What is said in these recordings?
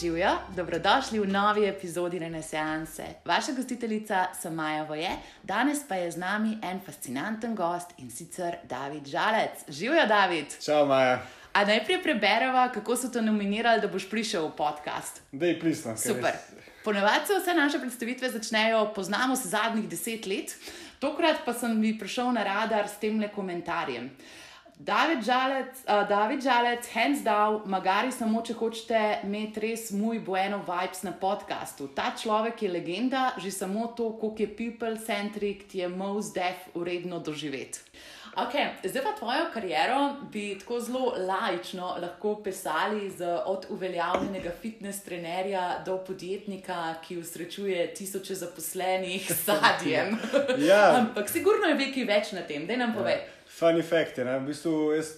Živijo, dobrodošli v novi epizodi Renesanse. Vaša gostiteljica sem Maja Voje, danes pa je z nami en fascinanten gost in sicer David Žalec. Živijo, David. Čau, Maja. A najprej prebereva, kako so te nominirali, da boš prišel v podcast. Dej, plisno. Super. Ponavadi se vse naše predstavitve začnejo, poznamo se zadnjih deset let, tokrat pa sem mi prišel na radar s tem le komentarjem. David Žalec, uh, David Žalec, hands down, magari samo če hočete imeti res moj bueno vibes na podkastu. Ta človek je legenda, že samo to, koliko je people-centric, ti je most def uredno doživeti. Okay, zdaj pa tvojo kariero bi tako zelo lajčno lahko pisali z od uveljavljenega fitness trenerja do podjetnika, ki usrečuje tisoče zaposlenih s sadjem. Ja. Ampak sigurno je nekaj več na tem, da nam povej. Ja. Funny fact je, ne? v bistvu, jaz,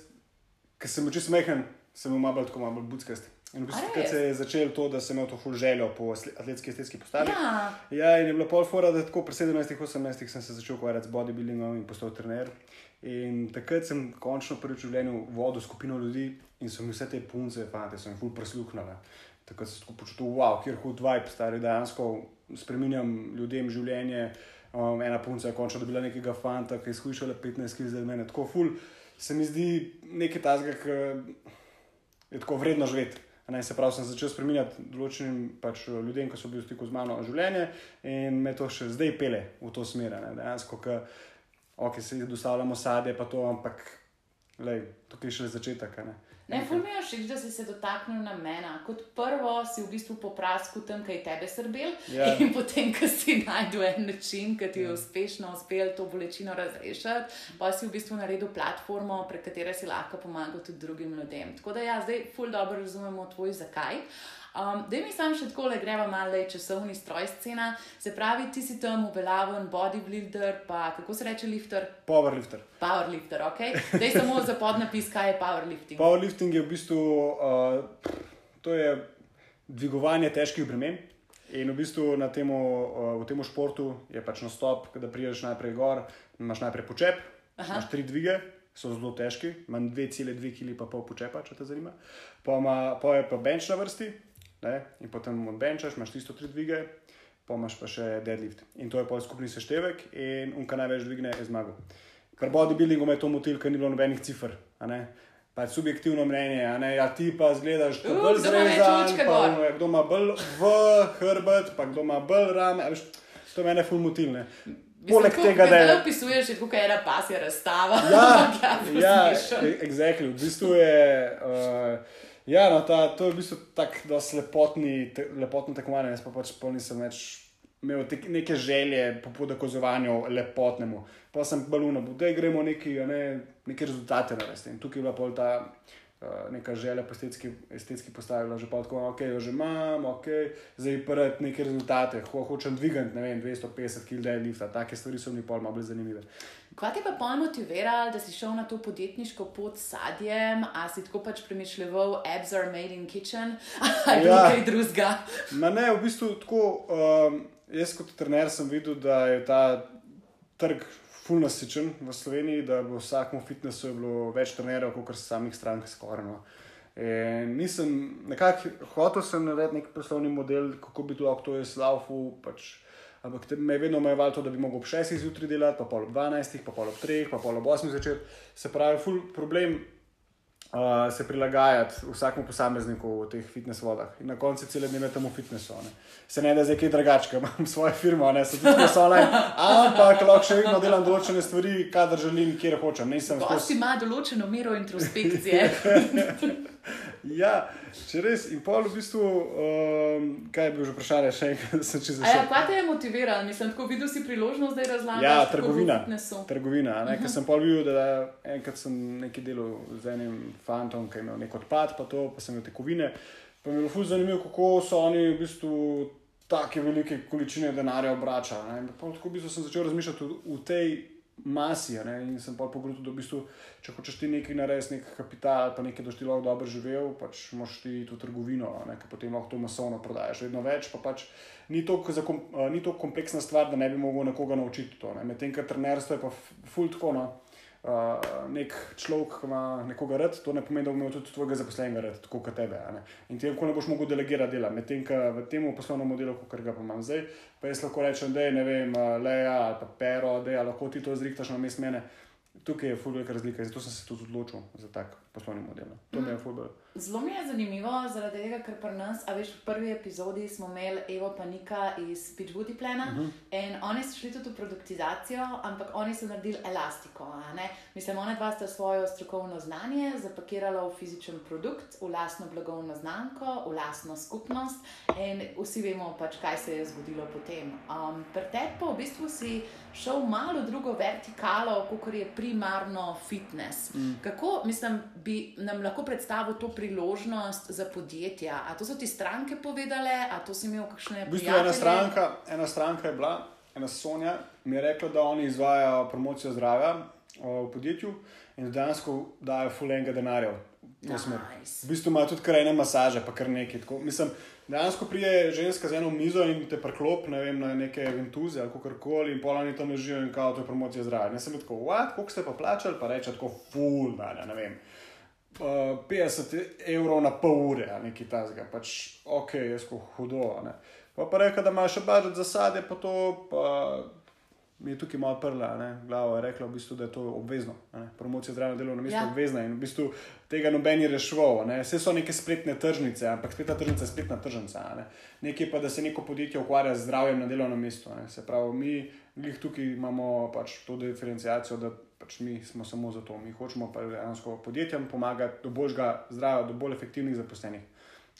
ki sem bil čisto smehen, sem bil malo tako, malo bolj budskast. In v bistvu, takrat se je začelo to, da sem imel to full željo po atletski estetski postavi. Ja. ja, in je bilo pol fora, da tako pri 17-18 sem se začel ukvarjati z bodybuildingom in postal trener. In takrat sem končno prvič v življenju vodil skupino ljudi in so mi vse te punce, fante, so mi full prisluhnile. Takrat sem se počutil, wow, kjer hud vibe, stari dejansko spremenjam ljudem življenje. Um, ena punca je končno dobila nekega fanta, ki je izkušala 15 kg za mene. Tako ful, se mi zdi nekaj tazga, ki je tako vredno živeti. Ne, se pravi, sem začel spremenjati določenim pač, ljudem, ki so bili v stiku z mano življenje in me to še zdaj pele v to smer. Dejansko, ki okay, se dostavljamo sadje, pa to, ampak lej, tukaj je še začetek. Ne. Ne, ful mi je všeč, da si se dotaknil namena. Kot prvo si v bistvu poprasku tam, kaj tebe srbel, Ja. in potem, ko si najdel en način, ki ti je uspešno uspel to bolečino razrešiti, pa si v bistvu naredil platformo, prek katere si lahko pomagal tudi drugim ljudem. Tako da ja, zdaj ful dobro razumemo tvoj zakaj. Um, da mi sam še tako le greva malo časovni stroj scena, se pravi, ti si tam uveljaven bodybuilder, pa kako se reče lifter? Powerlifter. Powerlifter, ok. Zdaj samo za podnapis, kaj je powerlifting. Powerlifting je v bistvu uh, to je dvigovanje težkih bremen. In v bistvu na temu, uh, v tem športu je pač na stop, da priješ najprej gor, imaš najprej počep, Aha. imaš tri dvige, so zelo težki, manj 2,2 kg pa pol počepa, če te zanima. Pa, ima, pa je pa bench na vrsti, ne? in potem od benčaš, imaš tisto tri dvige, pa imaš pa še deadlift. In to je pol skupni seštevek, in unka največ dvigne, je zmagal. Pri bodybuildingu me je to motil, ker ni bilo nobenih cifr. a ne. Pač subjektivno mnenje, a ne, ja, ti pa zgledaš Uh, bolj kdo zrezan, pa ono je, kdo ima bolj v hrbet, pa kdo ima bolj rame. a Veš, to je mene ful motilne. Poleg tega, da je. Ne opisuješ, je tukaj ena pasja razstava. Ja, ja, ja, exactly. V bistvu je. Uh, ja, no, ta, to je v bistvu tako te, lepotno tekmovanje. Jaz pa pač pol nisem več imel te, neke želje po podokazovanju lepotnemu. Pa sem baluno, da gremo neki, ne, neke rezultate narediti. In tukaj je bila pol ta. Uh, neka želja po estetski, estetski postavi, bila že pa tako, ok, jo že imam, ok, zdaj prati neke rezultate, Ho, hočem dvigati, ne vem, 250 kg deadlifta, take stvari so mi pol malo bolj zanimive. Kaj te pa pol motiviralo, da si šel na to podjetniško pot s sadjem, a si tako pač premišljeval, abs are made in kitchen, ali ja. kaj drugega? Ma ne, v bistvu tako. Um, jaz kot trener sem videl, da je ta trg fulnasičen v Sloveniji, da v vsakem fitnessu je bilo več trenerjev, kot samih strank skoraj. No. In nisem, nekako hotel sem narediti nek poslovni model, kako bi to lahko jaz laufu. Pač, ampak me je vedno omejevalo to, da bi lahko ob 6 zjutraj delati, pa pol ob 12, pa pol ob 3, pa pol ob 8 zvečer. Se pravi, ful problem uh, se prilagajati vsakemu posamezniku v teh fitness vodah. In na koncu cele dneve tam v fitnessu. Ne. Se ne da zdaj kaj drugačnega, imam svojo firmo, ne se tudi so online, ampak lahko še vedno delam določene stvari, kadar želim, kjer hočem. Nisem skozi. ima določeno mero introspekcije. Ja, če res. In pol v bistvu, um, kaj je bilo že vprašanje, še enkrat, da sem čez A ja, kaj te je motiviralo? Mislim, tako videl si priložnost, da je razlagal. Ja, trgovina. Uh Trgovina, ne, ker sem pol videl, da enkrat sem nekaj delal z enim fantom, ki je imel nek odpad, pa to, pa sem imel tekovine. Pa mi je bilo fuz zanimivo, kako so oni v bistvu take velike količine denarja obračali. tako v bistvu sem začel razmišljati v tej masi. Ne? In sem pa pogledal, da v bistvu, če hočeš ti nekaj narediti, nek kapital, pa nekaj, da ti lahko dobro živel, pač moš ti to trgovino, ki potem lahko to masovno prodajaš. Vedno več, pa pač ni to, kom, ni to kompleksna stvar, da ne bi mogel nekoga naučiti to. Ne? Medtem, ker trenerstvo je pa fult tako. No? Uh, nek človek, ima nekoga rad, to ne pomeni, da bo imel tudi tvojega zaposlenega rad, tako kot tebe. In ti lahko ne boš mogel delegirati dela. Medtem, ko v tem poslovnem modelu, kot ga imam zdaj, pa jaz lahko rečem, da je ne vem, leja ali pa pero, da je lahko ti to zrihtaš na mest mene. Tukaj je fulgara razlika, zato sem se tudi odločil za tak poslovni model. No. To mm. mi je fulgara. Zelo mi je zanimivo, zaradi tega, ker pri nas, a veš, v prvi epizodi smo imeli Evo Panika iz Pitchwoodi Plena uh -huh. in oni so šli tudi v produktizacijo, ampak oni so naredili elastiko. Mislim, oni dva sta svojo strokovno znanje zapakirala v fizičen produkt, v lastno blagovno znamko, v lastno skupnost in vsi vemo pač, kaj se je zgodilo potem. Um, pri tebi pa v bistvu si šel malo drugo vertikalo, kot je primarno fitness. Mm. Kako, mislim, bi nam lahko predstavil to priložnost za podjetja. A to so ti stranke povedale, a to si imel kakšne v bistvu ena stranka, ena stranka je bila, ena Sonja, mi je rekla, da oni izvajajo promocijo zdravja v podjetju in dejansko dajo fulenga denarja. Nice. V bistvu imajo tudi krajne masaže, pa kar nekaj. Tako, mislim, dejansko prije ženska z eno mizo in te preklop ne vem, na neke ventuze ali kar koli, in polani tam ležijo in kao to je promocija zdravja. Ne sem tako, koliko ste pa plačali, pa reče tako, ful, ne, ne vem. 50 evrov na pol ure, nekaj tasega, pač ok, jaz ko hudo. Ne. Pa pa reka, da imaš še budžet za sadje, pa to pa mi je tukaj malo prla, ne. glava je rekla, v bistvu, da je to obvezno. Ne. Promocija zdravja delovna mesta je ja. obvezna in v bistvu tega noben je rešval. Ne. Vse so neke spletne tržnice, ampak spletna tržnica je spletna tržnica. Ne. Nekaj pa, da se neko podjetje ukvarja z zdravjem na delovnem mestu. Ne. Se pravi, mi tukaj imamo pač to diferencijacijo pač mi smo samo za to, mi hočemo pa dejansko podjetjem pomagati do boljšega zdravja, do bolj efektivnih zaposlenih.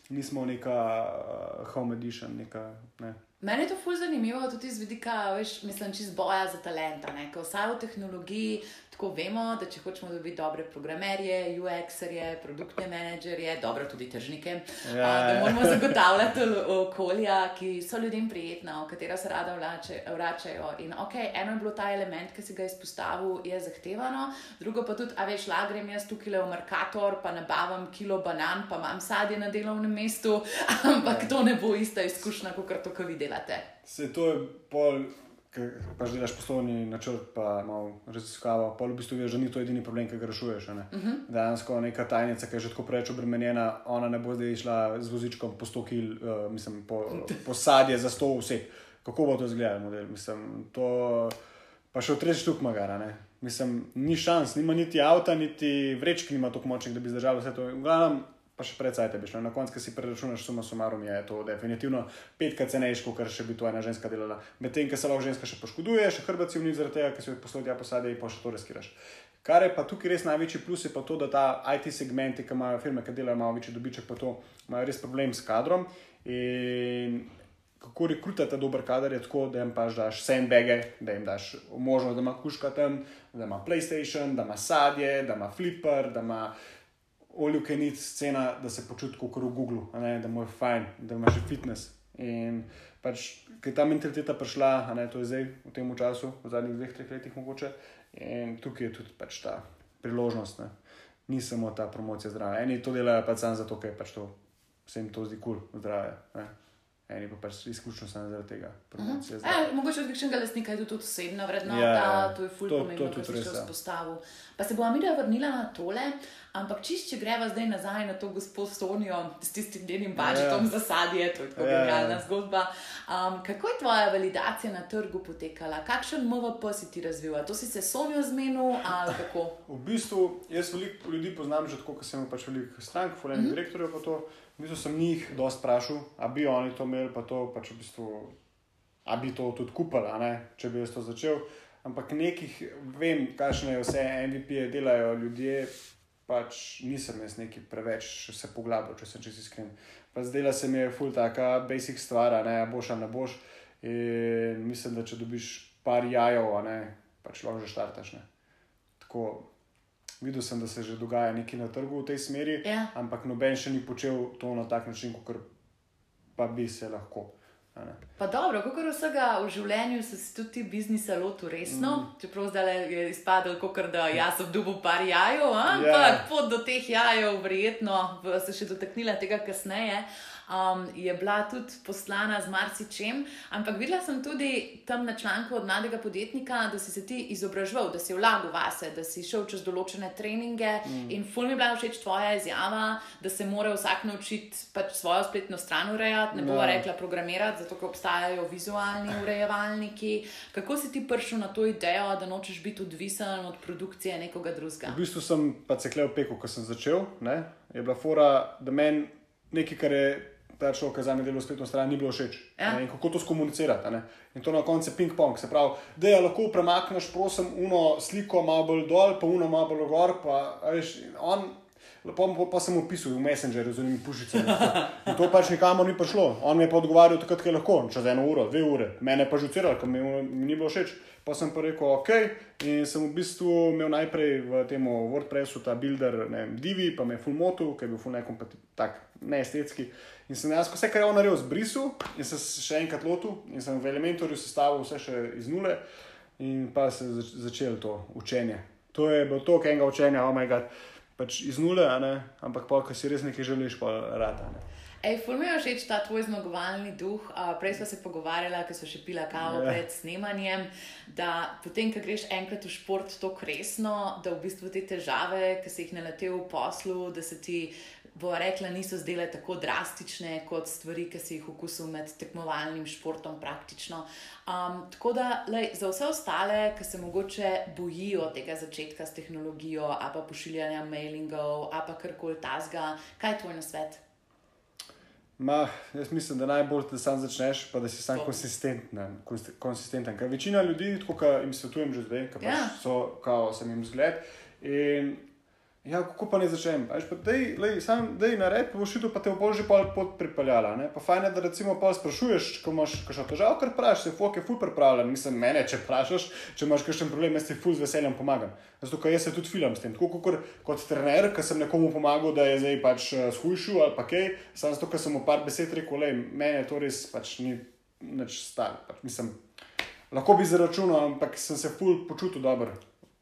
Nismo neka uh, home edition, neka. Ne. Meni je to fully zanimivo, tudi z vidika, veš, mislim, čez boja za talenta. Vsaj v tehnologiji, tako vemo, da če hočemo dobiti dobre programerje, UX-erje, produktne menedžerje, dobro tudi tržnike, ja, a, da ja. moramo zagotavljati okolja, ki so ljudem prijetna, v katera se rada vlače, vračajo. In ok, eno je bilo ta element, ki si ga izpostavil, je zahtevano, drugo pa tudi, a veš, lagrem jaz tukaj v Merkator, pa nabavim kilo banan, pa imam sadje na delovnem mestu, ampak ja. to ne bo ista izkušnja, kot to, kar vi delate. Se to je pol ki pač delaš poslovni načrt, pa malo raziskava, pa v bistvu veš, da ni to edini problem, ki ga rešuješ. Ne? Uh. -huh. Dejansko neka tajnica, ki je že tako preveč obremenjena, ona ne bo zdaj išla z vozičkom po 100 kil, uh, mislim, po, po sadje za 100 vse. Kako bo to izgledalo, model? Mislim, to pa še v tretji štuk magara. Ne? Mislim, ni šans, nima niti avta, niti vrečki, nima tako močnih, da bi zdržal vse to. Glavno, pa še predvsej te bi šlo. Na koncu, ki si preračunaš, suma sumarum, je to definitivno petkrat cenejško, kar še bi to ena ženska delala. Medtem, ki se lahko ženska še poškoduje, še hrbci vniz zaradi tega, ker si jih poslodja posade in pa še to reskiraš. Kar je pa tukaj res največji plus, je pa to, da ta IT segmenti, ki imajo firme, ki delajo malo večji dobiček, pa to imajo res problem s kadrom. In kako rekrutati dober kader, je tako, da jim pač daš sandbage, da jim daš možnost, da ima kuška tam, da ima PlayStation, da ima sadje, da ima flipper, da ima oljuke nic scena, da se počuti kot v Google, da mu je fajn, da ima že fitness. In pač, ki je ta mentaliteta prišla, ne, to je zdaj v tem času, v zadnjih dveh, treh letih mogoče. In tukaj je tudi pač ta priložnost, ne. ni samo ta promocija zdravja. Eni to delajo pač samo zato, ker pač to, se jim to zdi kul, cool, zdravje. Eni pa pač izključno samo zaradi tega. E, mogoče od kakšnega lastnika je tudi osebna vrednota, ja, ja. to je fulj pomembno, da se to vzpostavi. Pa se bo Amira vrnila na tole, ampak čist, če greva zdaj nazaj na to gospod Sonijo s tistim njenim budžetom ja. za sadje, to je tako ja, genialna ja. zgodba. Um, kako je tvoja validacija na trgu potekala? Kakšen MVP si ti razvil? To si se Sonijo zmenil ali kako? V bistvu, jaz veliko ljudi poznam že tako, ker sem pač veliko strank, fulejnih mm -hmm. direktorjev. V bistvu sem njih dosta vprašal, ali bi oni to imeli, pa to pač v bistvu, ali bi to tudi kupili, če bi jaz to začel. Ampak nekih, vem, kakšne vse MVP-je delajo ljudje, pač nisem jaz neki preveč se poglabil, če sem čest iskren. Zdaj se mi je ful taka basic stvar, ne boš ali ne boš. In mislim, da če dobiš par jajev, ne, pač lahko že štartaš. Tako, videl sem, da se že dogaja nekaj na trgu v tej smeri, ja. ampak noben še ni počel to na tak način, kot pa bi se lahko. Pa dobro, kot vsega v življenju, se tudi biznisa lotu resno. Mm. Čeprav zdaj je izpadlo, kot da jaz sem dubu par jajev, ampak yeah. Ja. pot do teh jajev, verjetno se še dotaknila tega kasneje um, je bila tudi poslana z marsičem. Ampak videla sem tudi tam na članku od mladega podjetnika, da si se ti izobraževal, da si vlagal vase, da si šel čez določene treninge. Mm. In ful mi je bila všeč tvoja izjava, da se mora vsak naučiti pač svojo spletno stran urejati, ne bo ja. rekla programirati, zato ker obstajajo vizualni urejevalniki. Kako si ti prišel na to idejo, da nočeš biti odvisen od produkcije nekoga drugega? V bistvu sem pa se klev peko, ko sem začel. Ne? Je bila fora, da meni nekaj, kar je ta človek, ki za me dela spletno stran, ni bilo všeč. Ja. In kako to skomunicirati. Ne? In to na koncu je ping-pong. Se pravi, da je lahko premakneš, prosim, uno sliko malo bolj dol, pa uno malo bolj gor. Pa, veš, on, pa, pa sem opisal v Messengerju z unimi pušicami. In to pač nikamor ni prišlo. On mi je pa odgovarjal takrat, ko je lahko, čez eno uro, dve ure. Mene pa žuciral, ker mi, mi ni bilo všeč. Pa sem pa rekel, ok, in sem v bistvu imel najprej v tem WordPressu ta builder, ne vem, Divi, pa me je full motu, ker je bil full neestetski. In sem jaz vse, kar je on naredil, zbrisal in se še enkrat lotil, in sem v elementorju sestavil vse še iz nule, in pa se je začelo to učenje. To je bilo to, kaj enega učenja, omega, oh pač iz nule, ampak pa, ko si res nekaj želiš, pa rata. Ne. Ej, Fulmijo všeč ta tvoj zmagovalni duh. Uh, prej smo se pogovarjali, ker so še pila kavo yeah. Ja. pred snemanjem, da potem, ko greš enkrat v šport tako resno, da v bistvu te težave, ki si jih naletel v poslu, da se ti. Bo rekla, niso zdele tako drastične kot stvari, ki si jih okusil med tekmovalnim športom, praktično. Um, tako da lej, za vse ostale, ki se mogoče bojijo tega začetka s tehnologijo, a pa pošiljanja mailingov, a pa karkoli tasga, kaj je tvoj nasvet? Ma, jaz mislim, da najbolj, da sam začneš, pa da si sam konsistenten. konsistenten. Ker večina ljudi, kot jim svetujem že zdaj, ki ja. so, kao, sem jim zgled. In Ja, kako pa ne začnem? Da je na redu, boš videl, pa te bo že pol pot pripeljala. Ne? Pa fajn je, da recimo pol sprašuješ, ko imaš kakšno težavo, kar praviš, se fuck je ful pripravljen. Mislim, mene, če vprašaš, če imaš kakšen problem, jaz ti ful z veseljem pomagam. Zato, ker jaz se tudi film s tem. Tako kot, kot trener, ki sem nekomu pomagal, da je zdaj pač eh, shujšil ali pa kaj, samo zato, ker sem mu par besed rekel, le, mene to res pač ni nič star. Pač, mislim, lahko bi zaračunal, ampak sem se ful počutil dobro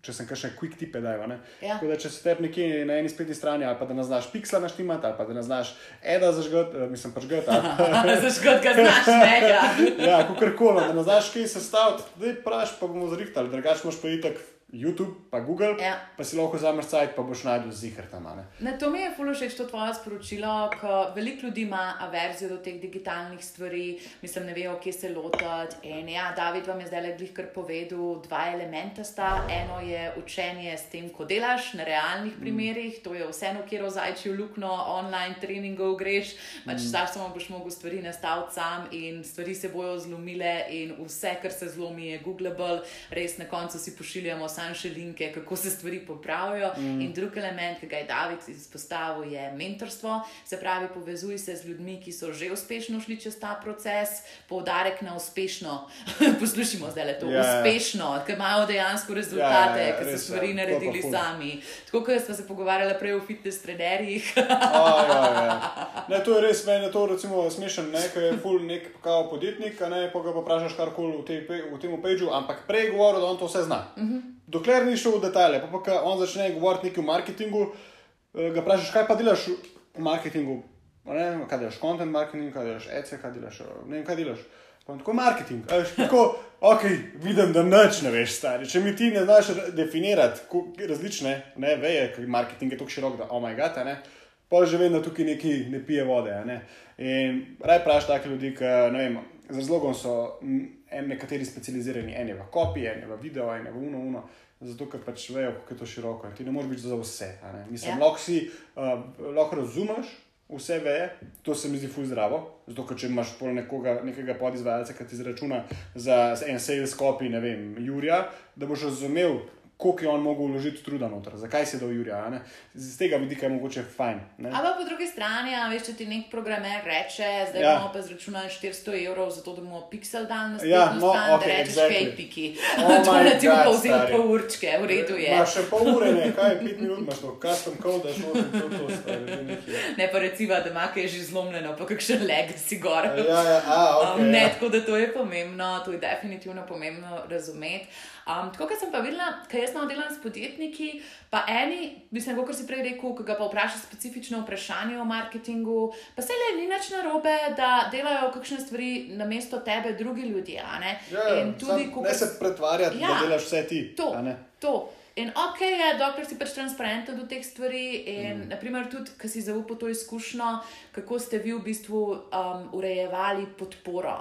če sem kakšne quick tipe dajal. Ja. Da, če si tebi nekje na eni spletni strani, ali pa da ne znaš piksla naštimati, ali pa da ne znaš eda zažgati, uh, mislim pač gata. zažgati, ga znaš mega. ja, kakorkoli, da ne znaš kaj sestaviti, da je praš, pa bomo zrihtali, drugač moš pa itak. YouTube, pa Google, ja. pa si lahko vzameš sajt, pa boš najdel zihr tam. Ne, to mi je fully všeč, to tvoje sporočilo, ker veliko ljudi ima averzijo do teh digitalnih stvari, mislim, ne vejo, kje se lotiti. In ja, David vam je zdaj le glih kar povedal, dva elementa sta. Eno je učenje s tem, ko delaš na realnih mm. primerih, to je vseeno, kjer ozajči v lukno, online treningov greš, pač mm. znaš samo boš mogel stvari nastaviti sam in stvari se bojo zlomile in vse, kar se zlomi, je Googleable, res na koncu si pošiljamo sam še linke, kako se stvari popravijo. Mm. In drugi element, ki ga je David izpostavil, je mentorstvo. Se pravi, povezuj se z ljudmi, ki so že uspešno šli čez ta proces, poudarek na uspešno. Poslušajmo zdaj le to, ja, ja. uspešno, yeah. ki imajo dejansko rezultate, yeah, yeah, ki so stvari naredili sami. Tako kot smo se pogovarjali prej o fitness trenerjih. oh, ja, ja. ne, to je res, meni je to smešen, nekaj je full nek kao podjetnik, ne pa ga vprašaš karkoli v, te, v tem pageu, ampak prej govoril, da on to vse zna. Mm -hmm dokler ni šel v detalje, pa pa on začne govoriti nekaj o marketingu, eh, ga vprašaš, kaj pa delaš v marketingu. Ne, kaj delaš, content marketing, kaj delaš, ECE, kaj delaš, ne vem, kaj delaš. Pa tako marketing. Tako, ok, vidim, da noč ne veš, stari. Če mi ti ne znaš definirati različne, ne, veje, ker marketing je tako širok, da, oh moj bog, ne. Pa že vem, da tukaj neki ne pije vode. Ne? In raj praš take ljudi, ki, ne vem, z razlogom so en, nekateri specializirani, eni v kopiji, eni v video, eni v uno, uno. Zato, ker pač vejo, kako je to široko. Ti ne moreš biti za vse. Mislim, ja. lahko si uh, lahko razumeš vse veje, to se mi zdi fuj zdravo. Zato, ker če imaš nekoga, nekega podizvajalca, ki ti zračuna za en sales copy, ne vem, Jurija, da boš razumel, koliko je on mogel vložiti truda noter, zakaj si dal Jurija. ne. Z tega vidika je mogoče fajn. ne. Ampak po drugi strani, a veš, če ti nek programer reče, zdaj Ja. bomo pa zračunali 400 evrov, zato da bomo pixel dan na Ja, spletno no, stran, okej, da rečeš, exactly. hej, piki. Oh to na ti bo God, pa vzel stari. pol určke, v redu je. Imaš še pol ure, ne, kaj, pet minut imaš to, custom code, daš noter, to, to, nekaj. Ne pa recimo, da ima kaj že zlomljeno, pa kakšen leg si gor. Ja, ja, a, ok. Um, ne, ja. tako da to je pomembno, to je definitivno pomembno razumeti. Um, tako kot sem pa videla, kaj jaz malo delam s podjetniki, pa eni, mislim, kot si prej rekel, ki ga pa vprašaš specifično vprašanje o marketingu, pa se le ni nič narobe, da delajo kakšne stvari na mesto tebe drugi ljudje. ne? Ja, In tudi, sam, kakor ne se pretvarjati, Ja. da delaš vse ti. To. In ok je, dokler si pač transparenten do teh stvari. In, Mm. naprimer, tudi, ki si zaupal to izkušnjo, kako ste vi v bistvu um, urejevali podporo.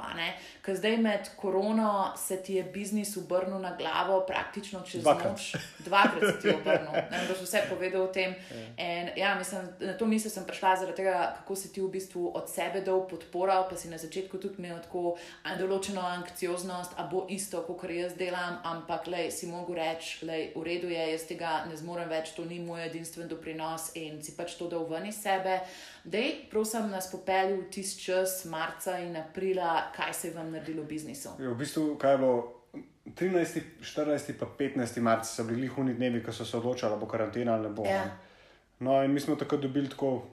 Ker zdaj med korono se ti je biznis obrnil na glavo praktično čez Dvakrat. noč. Dvakrat se ti je obrnil. Ne da si vse povedal o tem. In, ja, mislim, na to misel sem prišla zaradi tega, kako si ti v bistvu od sebe dal podporo, pa si na začetku tudi imel tako določeno anksioznost, a bo isto, kot jaz delam, ampak lej, si mogel reči, da je v redu, je, jaz tega ne zmorem več, to ni moj edinstven doprinos in si pač to dal ven iz sebe. Dej, prosim, nas popelji v tisti čas, marca in aprila, kaj se je vam naredilo v biznisu. Ja, V bistvu, kaj je bilo 13, 14, pa 15 marca so bili lihuni dnevi, ko so se odločali, ali bo karantena ali ne bo. Ja. No, in mi smo takrat dobili tako,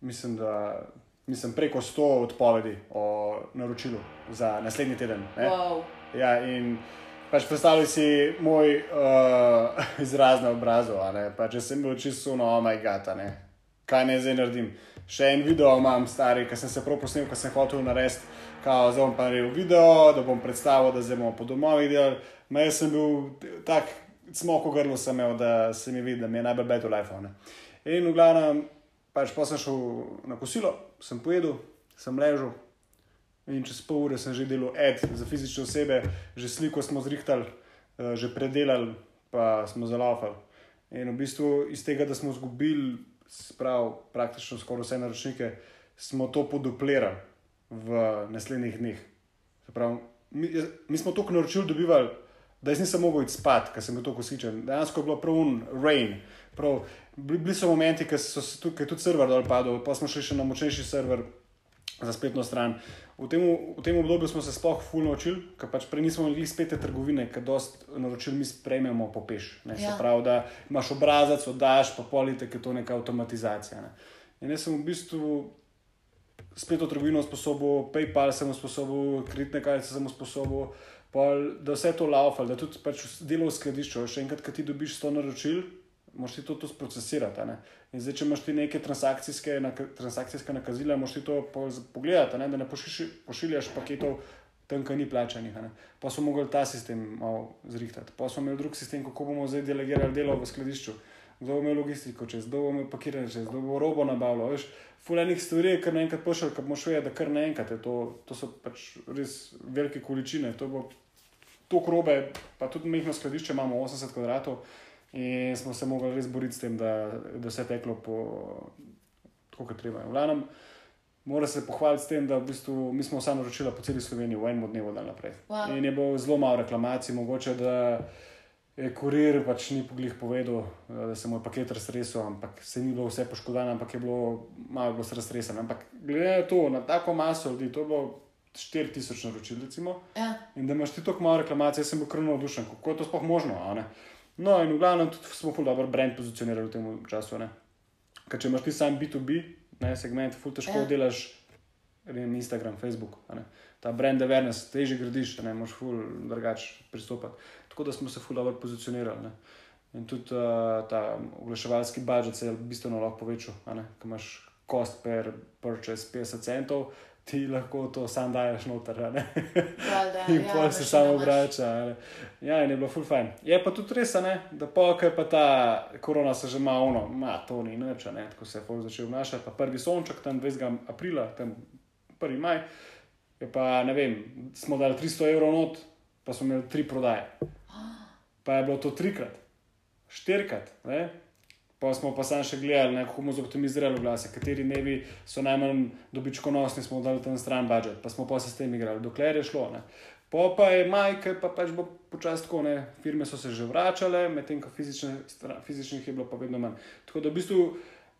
mislim, da mislim, preko 100 odpovedi o naročilu za naslednji teden. ne. Wow. Ja, in pač predstavljaj si moj uh, izraz na obrazu, pač če sem bil čisto no, oh my god, kaj naj zdaj naredim. Še en video imam stari, ki sem se prav posnel, ki sem hotel narediti, kao zdaj bom pa naredil video, da bom predstavil, da zdaj bomo po domovih delali. Ma jaz sem bil tak smoko grlo sem imel, da se mi vidi, da mi je najbolj beto life. Ne. In v glavnem, pač pa sem šel na kosilo, sem pojedel, sem ležal, In čez pol ure sem že delal ad za fizične osebe, že sliko smo zrihtali, eh, že predelali, pa smo zalaufali. In v bistvu iz tega, da smo izgubili, sprav, praktično skoraj vse naročnike, smo to poduplirali v naslednjih dneh. Pravi, mi, jaz, mi smo toliko naročil dobivali, da jaz nisem mogel iti spat, ker sem bil tako kosičen. Dejansko je bilo prav un rain. Prav, bili, so momenti, ko so se tu- ko je tudi server dol padel, pa smo šli še na močnejši server za spletno stran. V tem, v tem obdobju smo se sploh fulno naučili, ker pač prej nismo imeli spletne trgovine, ker dost naročil mi sprejmemo po peš. Ne, Ja. Se pravi, da imaš obrazac, oddaš, pa polite, ker je to neka avtomatizacija. Ne. In jaz sem v bistvu spletno trgovino sposobil, PayPal sem sposobil, kreditne kartice sem sposobil, pol, da vse to laufal, da tudi pač delo v skladišču. Še enkrat, ko ti dobiš 100 naročil, moraš ti to, to sprocesirati. In zdaj, če imaš ti neke transakcijske, naka, transakcijske nakazila, moraš ti to pogledati, ne, da ne pošiši, pošiljaš paketov tam, ki ni plačanih. Pa smo mogli ta sistem malo zrihtati. Pa smo imeli drug sistem, kako bomo zdaj delegirali delo v skladišču. Kdo bo imel logistiko čez, kdo bo imel pakiranje čez, kdo bo robo nabavljal. Veš, Fulanih stvari je kar naenkrat pošilj, kar moš vedeti, da kar naenkrat je to, to so pač res velike količine. To bo to krobe, pa tudi mehko skladišče imamo 80 kvadratov in smo se mogli res boriti s tem, da, da vse teklo po tako, kot treba. V glavnem, mora se pohvaliti s tem, da v bistvu mi smo vsa naročila po celi Sloveniji v enem dnevu dan naprej. Wow. In je bilo zelo malo reklamacij, mogoče da je kurir pač ni poglih povedal, da se mu je paket raztresel, ampak se ni bilo vse poškodovano, ampak je bilo malo bilo raztreseno. Ampak glede na to, na tako maso ljudi, to je bilo 4000 naročil, recimo. Ja. In da imaš ti tako malo reklamacij, jaz sem bil krvno navdušen, kako je to sploh možno. No, in v glavnem tudi smo ful dobro brand pozicionirali v tem času. ne. Ker če imaš ti sam B2B, ne, segment, ful težko Ja. ja. delaš ne vem, Instagram, Facebook. a ne. Ta brand awareness, teže gradiš, ne moš ful drugače pristopati. Tako da smo se ful dobro pozicionirali. Ne. In tudi uh, ta oglaševalski budžet se je bistveno lahko povečal. Ko imaš cost per purchase 50 centov, ti lahko to sam daješ noter. a ne. Valjda, In ja, pol veš, se samo vrača. Ja, in je bilo full fajn. Je pa tudi res, ne, da ker pa ta korona se že malo, ono, ma, to ni nič, a ne, tako se je folk začel obnašati. Pa prvi sonček, tam 20. aprila, tam 1. maj, je pa, ne vem, smo dali 300 evrov not, pa smo imeli tri prodaje. Pa je bilo to trikrat, štirikrat, ne. Pa smo pa sam še gledali, ne, kako bomo zoptimizirali glase, kateri dnevi so najmanj dobičkonosni, smo dali tam stran budžet, pa smo pa se s tem igrali, dokler je šlo. Ne. Po pa je majke, pa pač bo počasi tako, ne. firme so se že vračale, medtem ko fizične, fizičnih je bilo pa vedno manj. Tako da v bistvu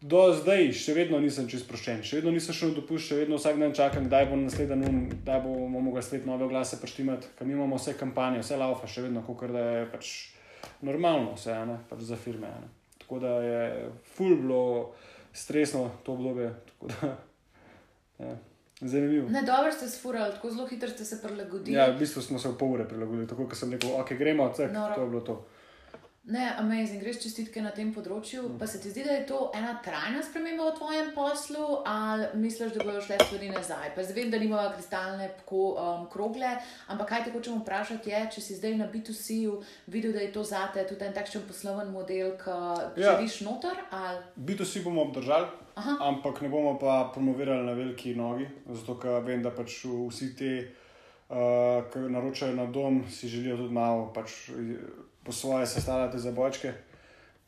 do zdaj še vedno nisem čest sproščen, še vedno nisem šel na dopust, še vedno vsak dan čakam, kdaj bo naslednji um, kdaj bomo mogli spet nove oglase preštimati, mi imamo vse kampanje, vse laufa, še vedno, kot da je pač normalno vse, ne, pač za firme. Ne. Tako da je ful bilo stresno to obdobje. da, Ja, zanimivo. Ne, dobro ste sfurali, tako zelo hitro ste se prilagodili. Ja, v bistvu smo se v pol ure prilagodili, tako kot sem rekel, ok, gremo, cek, Noro. to je bilo to. Ne, amazing, greš čestitke na tem področju. Mm. Pa se ti zdi, da je to ena trajna sprememba v tvojem poslu, ali misliš, da bodo šle stvari nazaj? Pa zdaj vem, da nimajo kristalne ko, um, krogle, ampak kaj te hočem vprašati je, če si zdaj na B2C-ju videl, da je to zate tudi en takšen posloven model, ki Ja. živiš noter, ali Bito si bomo obdržali, Aha. ampak ne bomo pa promovirali na veliki nogi, zato ker vem, da pač vsi ti, uh, ki naročajo na dom, si želijo tudi malo pač, po svoje sestavljati za bočke.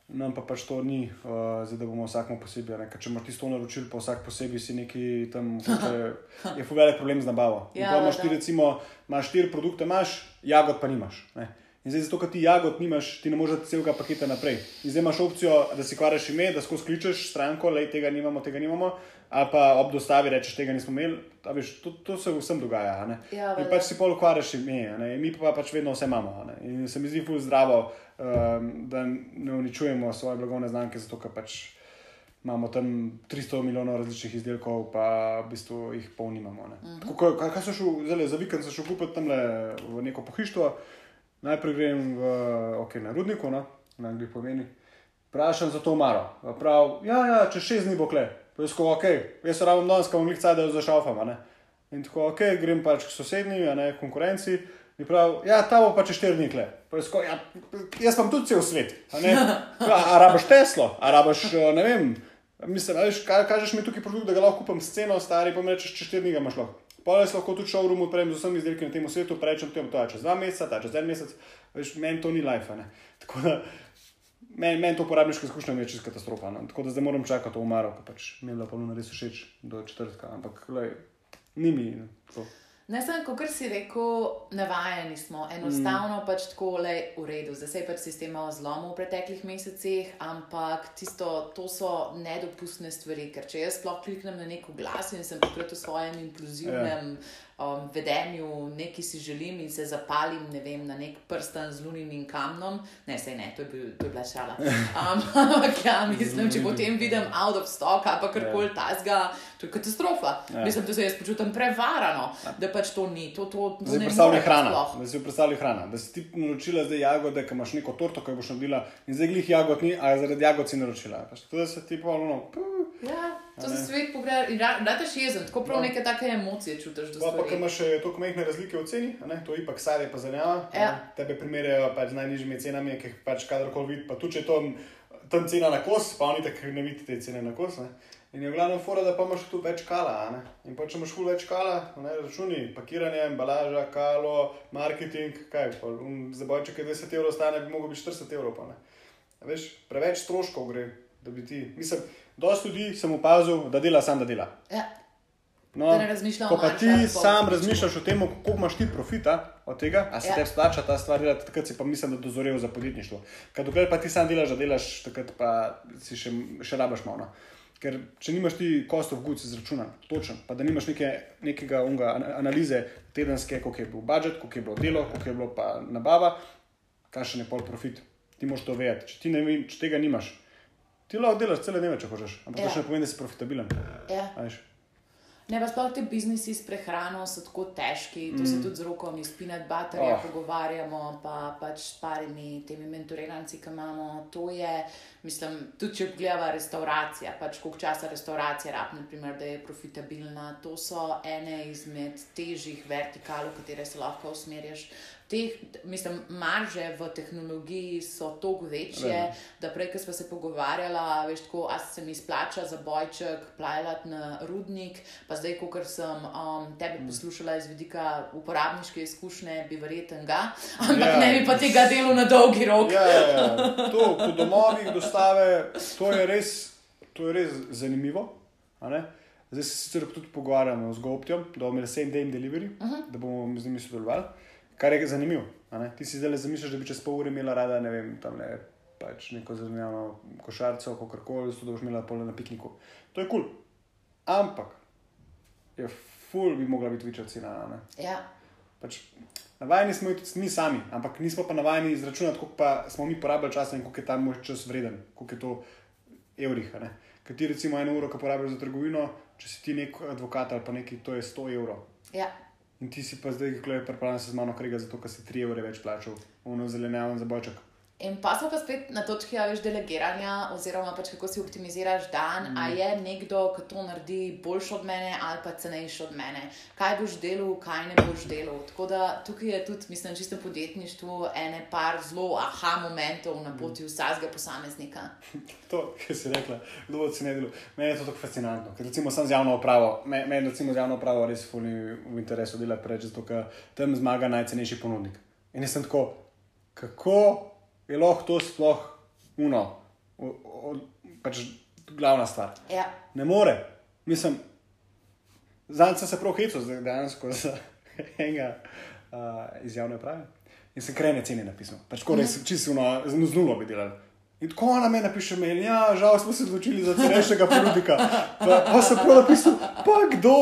Nam pa pač to ni, uh, zdaj da bomo vsakmo posebej. Ne? Ker Če imaš sto naročil, pa vsak posebej si neki tam, hoče, je fugarik problem z nabavo. Ja, imaš da. ti recimo, imaš štiri produkte, imaš, jagod pa nimaš. Ne? In zdaj, zato, ker ti jagod nimaš, ti ne moreš celega paketa naprej. In zdaj imaš opcijo, da si kvariš ime, da skozi kličeš stranko, le tega nimamo, tega nimamo, ali pa ob dostavi rečeš, tega nismo imeli. A Veš, to, to se vsem dogaja. Ja, In pač si pol ukvarjaš ime, mi pa pač vedno vse imamo. In se mi zdi ful zdravo, um, da ne uničujemo svoje blagovne znamke, zato ker pač imamo tam 300 milijonov različnih izdelkov, pa v bistvu jih polnimamo. Uh Mhm. -huh. Tako, ko- kaj, kaj sem šel, zdaj, za vikend sem šel kupiti tam v neko pohištvo, najprej grem v, okay, na rudniku, no, na Angliji pomeni. Vprašam za to maro. Prav, ja, ja, čez šest dni bo kle. Pa jaz tako, ok, jaz se rabim danes, kam glih caj, da jo zašalfam. a ne. In tako, ok, grem pač k sosednji, a ne konkurenci. In prav, ja, ta bo pa čez štiri dni kle. Pa jaz, tako, ja, jaz imam tudi cel svet. A, a, a rabaš Teslo, a rabaš, eh, ne vem. Mislim, a veš, ka, kažeš mi tukaj produkt, da ga lahko kupim s ceno, stari, pa mi rečeš, čez štiri dni ga imaš lahko. Pa jaz lahko tudi showroom odprem z vsemi izdelki na tem svetu, pa rečem, tem, to je čez dva meseca, ta čez en mesec. Veš, meni to ni life. Ne. Tako da, meni men to uporabniška izkušnja mi je čisto katastrofa. No. Tako da zdaj moram čakati to umaro, pa pač mi je bilo pa res všeč do četrtka, ampak lej, ni mi. no, tako. Ne, samo kot si rekel, navajeni smo, enostavno mm. pač tako le v redu. Zdaj se je pač sistem malo zlomil v preteklih mesecih, ampak tisto, to so nedopustne stvari. Ker če jaz sploh kliknem na neko glas in sem takrat v svojem impulzivnem ja. Um, vedenju, nekaj si želim in se zapalim ne vem, na nek prsten z luninim kamnom, ne, sej ne, to je, bil, to je bila šala. Um, Ampak ja, mislim, če potem vidim out of stock ali pa karkoli ja. tasga, to je katastrofa. Ja. Ja. Mislim, da se jaz počutim prevarano, da pač to ni. To, to, to Zdaj ne predstavljaj more hrana. Da si predstavljaj hrana. Da si ti naročila zdaj jagode, ki imaš neko torto, ki boš naredila, in zdaj glih jagod ni, a zaradi jagod si naročila. Pač Tako da se ti pa ono. puh. Ja, to se svet pogleda in ra- radaš jezen, tako prav No. neke take emocije čutiš Pa, pa stvari. imaš še toliko majhne razlike v ceni, to ipak sadje pa zanjava. Ja. Tebe primerjajo pač z najnižjimi cenami, ki jih pač kadarkoli vidi, pa tudi če je to tam cena na kos, pa oni tako ne vidite te cene na kos. Ne. In je glavno fora, da pa imaš tu več kala. In pa če imaš ful več kala, ne, računi, pakiranje, embalaža, kalo, marketing, kaj, pa, um, za bojček je 20 evrov stane, bi mogel biti 40 evrov. Pa, ne. Veš, preveč stroškov gre, da bi ti. Mislim, dosti ljudi sem opazil, da dela sam, da dela. Ja, No, ko pa ti o sam razmišljaš o tem, koliko imaš ti profita od tega, a se Ja. ja. tebi splača ta stvar delati, takrat si pa mislim, da dozorel za podjetništvo. Ker dokler pa ti sam delaš, da delaš, takrat pa si še, še rabaš malo. no. Ker če nimaš ti cost of goods izračunan, točen, pa da nimaš neke, nekega unga, an- analize tedenske, koliko je bil budžet, koliko je bilo delo, koliko je bilo pa nabava, kakšen je pol profit. Ti moraš to vedeti. Če, ne, če tega nimaš, ti lahko delaš cele dneve, če hočeš, ampak Ja. to še ne pomeni, da si profitabilen. ja. a veš. Ne, pa sploh ti biznisi s prehrano so tako težki, to mm. se tudi z roko iz peanut butterja oh. Pogovarjamo, pa pač s parimi temi mentoriranci, ki imamo. To je, mislim, tudi če pogledamo restauracija, pač koliko časa restauracija rab, naprimer, da je profitabilna. To so ene izmed težjih vertikal, v katere se lahko usmerjaš. Teh, mislim, marže v tehnologiji so toliko večje, Res. da prej, ko smo se pogovarjali, veš, tako, a se mi splača za bojček plajati na rudnik, pa zdaj, ko sem um, tebe poslušala iz vidika uporabniške izkušnje, bi verjeten ga, ampak Ja. ne bi pa tega delo na dolgi rok. Ja, ja, ja. To, po domovih dostave, to je res, to je res zanimivo. ne. Zdaj se sicer tudi pogovarjamo z Goptjem, da bomo imeli same day delivery, uh -huh. da bomo z njimi sodelovali. Kar je zanimivo. Ti si zdaj le zamišljaš, da bi čez pol ure imela rada, ne vem, tam ne, pač neko zanimivo košarico, kakorkoli, zato da boš imela pole na pikniku. To je kul. Cool. Ampak je ful bi mogla biti večja cena. Ja. Pač, navajeni smo tudi mi sami, ampak nismo pa navajeni izračunati, koliko pa smo mi porabili časa in koliko je ta moj čas vreden, koliko je to evrih. Ker ti recimo eno uro, ko porabiš za trgovino, če si ti nek advokat ali pa neki, to je 100 evrov. Ja. In ti si pa zdaj, ko je pripravljen se z mano krega, zato ker si 3 evre več plačal, ono zelenjavo za boček. In pa smo pa spet na točki, a veš, delegiranja, oziroma pač kako si optimiziraš dan. Mm. A je nekdo, ki to naredi boljš od mene ali pa cenejš od mene, kaj boš delal, kaj ne boš delal. Tako da tukaj je tudi, mislim, čisto podjetništvo, ene par zelo aha momentov na poti vsakega posameznika. To, kar si rekla, kdo bo se ne delal. Meni je to tako fascinantno, ker recimo sem z javno upravo, me- meni recimo z javno upravo res fuli v interesu delati preveč, zato ker tam zmaga najcenejši ponudnik. In jaz sem tako, kako je lahko to sploh uno, o, o, pač glavna stvar. Ja. Ne more. Mislim, zadnjič sem se prav hecel, zdaj dejansko za enega uh, iz javne uprave. In sem krajne cene napisal. Pač tako res, čisto z nulo bi delal. In tako ona me napiše, mail, ja, žal smo se odločili za cenejšega ponudnika. Pa, pa sem prav napisal, pa kdo?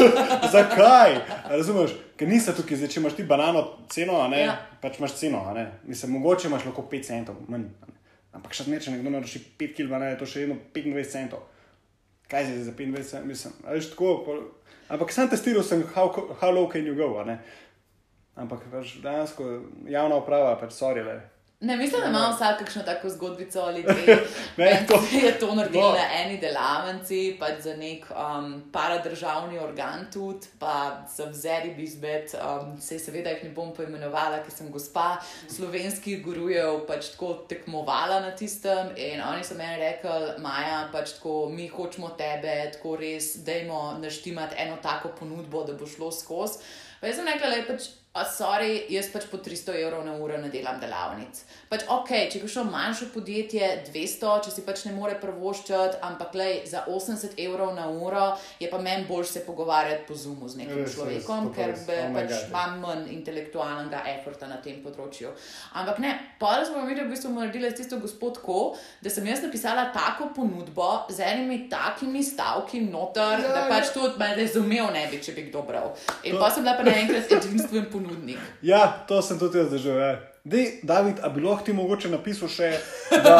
Zakaj? Razumeš? Ker nisi tukaj, zdaj, če imaš ti banano ceno, a ne, Ja. pač imaš ceno, a ne. Mislim, mogoče imaš lahko 5 centov, manj. ne. Ampak še zmeraj, če nekdo naroči 5 kg banane, je to še vedno 25 centov. Kaj je zdaj za 25 centov, mislim, a veš tako. pol- Ampak sam testiral sem, how, how low can you go, a ne. Ampak pač dejansko javna uprava, pač sorry, le. Ne, mislim, da imamo vsak kakšno tako zgodbico ali dve. Ne, to- je to naredilo No. na eni delavnici, pač za nek um, paradržavni organ tudi, pa za vzeri bizbet, um, se seveda jih ne bom poimenovala, ker sem gospa slovenskih gurujev pač tako tekmovala na tistem in oni so meni rekli, Maja, pač tako, mi hočemo tebe, tako res, dajmo naštimati eno tako ponudbo, da bo šlo skozi. Pa jaz sem rekla, le pač. A, sorry, jaz pač po 300 evrov na uro ne delam delavnic. Pač, ok, če greš v manjše podjetje, 200, če si pač ne more prvoščati, ampak lej, za 80 evrov na uro je pa meni bolj se pogovarjati po Zoomu z nekim Res, res, človekom, to pa ker res. be, Oh pač God, ja. imam manj intelektualnega efforta na tem področju. Ampak ne, pa smo mi v bistvu naredili s tisto gospod ko, da sem jaz napisala tako ponudbo z enimi takimi stavki noter, Ja, da ja. pač tudi me razumel ne bi, če bi kdo bral. In To- pa sem bila pa naenkrat edinstven ponudnik. Ja, to sem tudi jaz doživel. Dej, David, a bi lahko ti mogoče napisal še, da,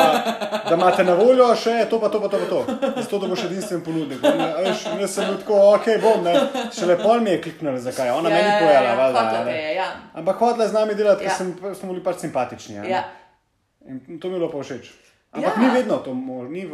da imate na voljo še to, pa to, pa to, pa to. Zato, da boš edinstven ponudnik. Veš, jaz sem bil tako, ok, bom, ne. Še lepo mi je kliknil, zakaj. Ona Ja, meni ja, pojala, ja, valjda. hotela a ne. te je, ja. Ampak hodila je z nami delati, ker Ja. sem, smo bili pač simpatični. a ne. Ja. In to mi je bilo pa všeč. Ampak Ja. ni vedno to možno, ni,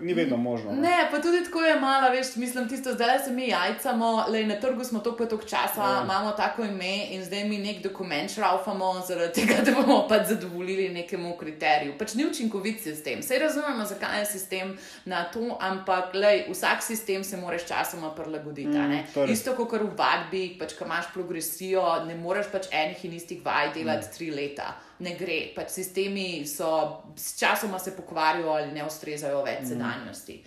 ni vedno možno. Ne, pa tudi tako je malo, veš, mislim, tisto, zdaj se mi jajcamo, le na trgu smo toliko, toliko časa, Ja. imamo tako ime in zdaj mi nek dokument šraufamo, zaradi tega, da bomo pač zadovoljili nekemu kriteriju. Pač ni učinkovit sistem. Sej razumemo, zakaj je sistem na to, ampak lej, vsak sistem se moraš časoma prilagoditi. ne. Mm, to je res. Isto kot v vadbi, pač, ko imaš progresijo, ne moreš pač enih in istih vaj delati Mm. tri leta. Ne gre, pač sistemi so s časoma se pokvarijo ali ne ustrezajo več sedanjosti.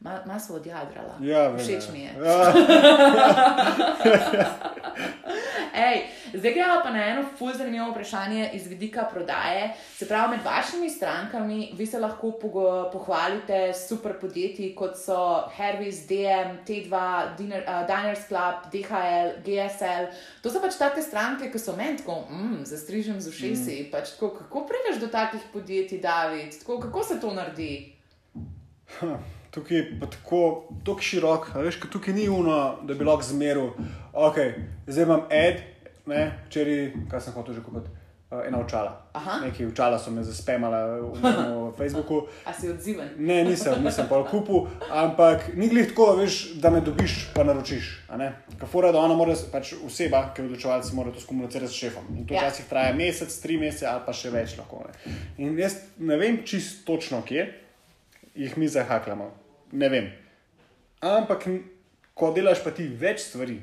Ma- Malo smo odjadrala. Mm. Ja, Všeč ja. mi je. Ja, Ej, zdaj gremo pa na eno fulj zanimivo vprašanje iz vidika prodaje. Se pravi, med vašimi strankami vi se lahko pohvalite s super podjetji, kot so Hervis, DM, T2, Dinner, uh, Diners Club, DHL, GSL. To so pač take stranke, ki so meni tako, mm, zastrižem z ušesi. Mm. Pač tako, kako prideš do takih podjetij, David? Tako, kako se to naredi? Tukaj je pa tako, tako širok, veš, ker tukaj ni uno, da bi lahko zmeril. Okay, zdaj imam ed, ne, včeraj, kaj sem hotel že kupiti, uh, ena očala. Aha. Nekaj očala so me zaspemala v, v Facebooku. A si odziven? Ne, nisem, nisem pa kupil, ampak ni glih tako, veš, da me dobiš, pa naročiš. Kafora, da ona mora, pač oseba, ki je odločevalec, mora to skomunicirati s šefom. In to Ja. včasih traja mesec, tri mesece ali pa še več lahko. Ne. In jaz ne vem čisto točno, kje jih mi zahaklamo. Ne vem. Ampak, ko delaš pa ti več stvari,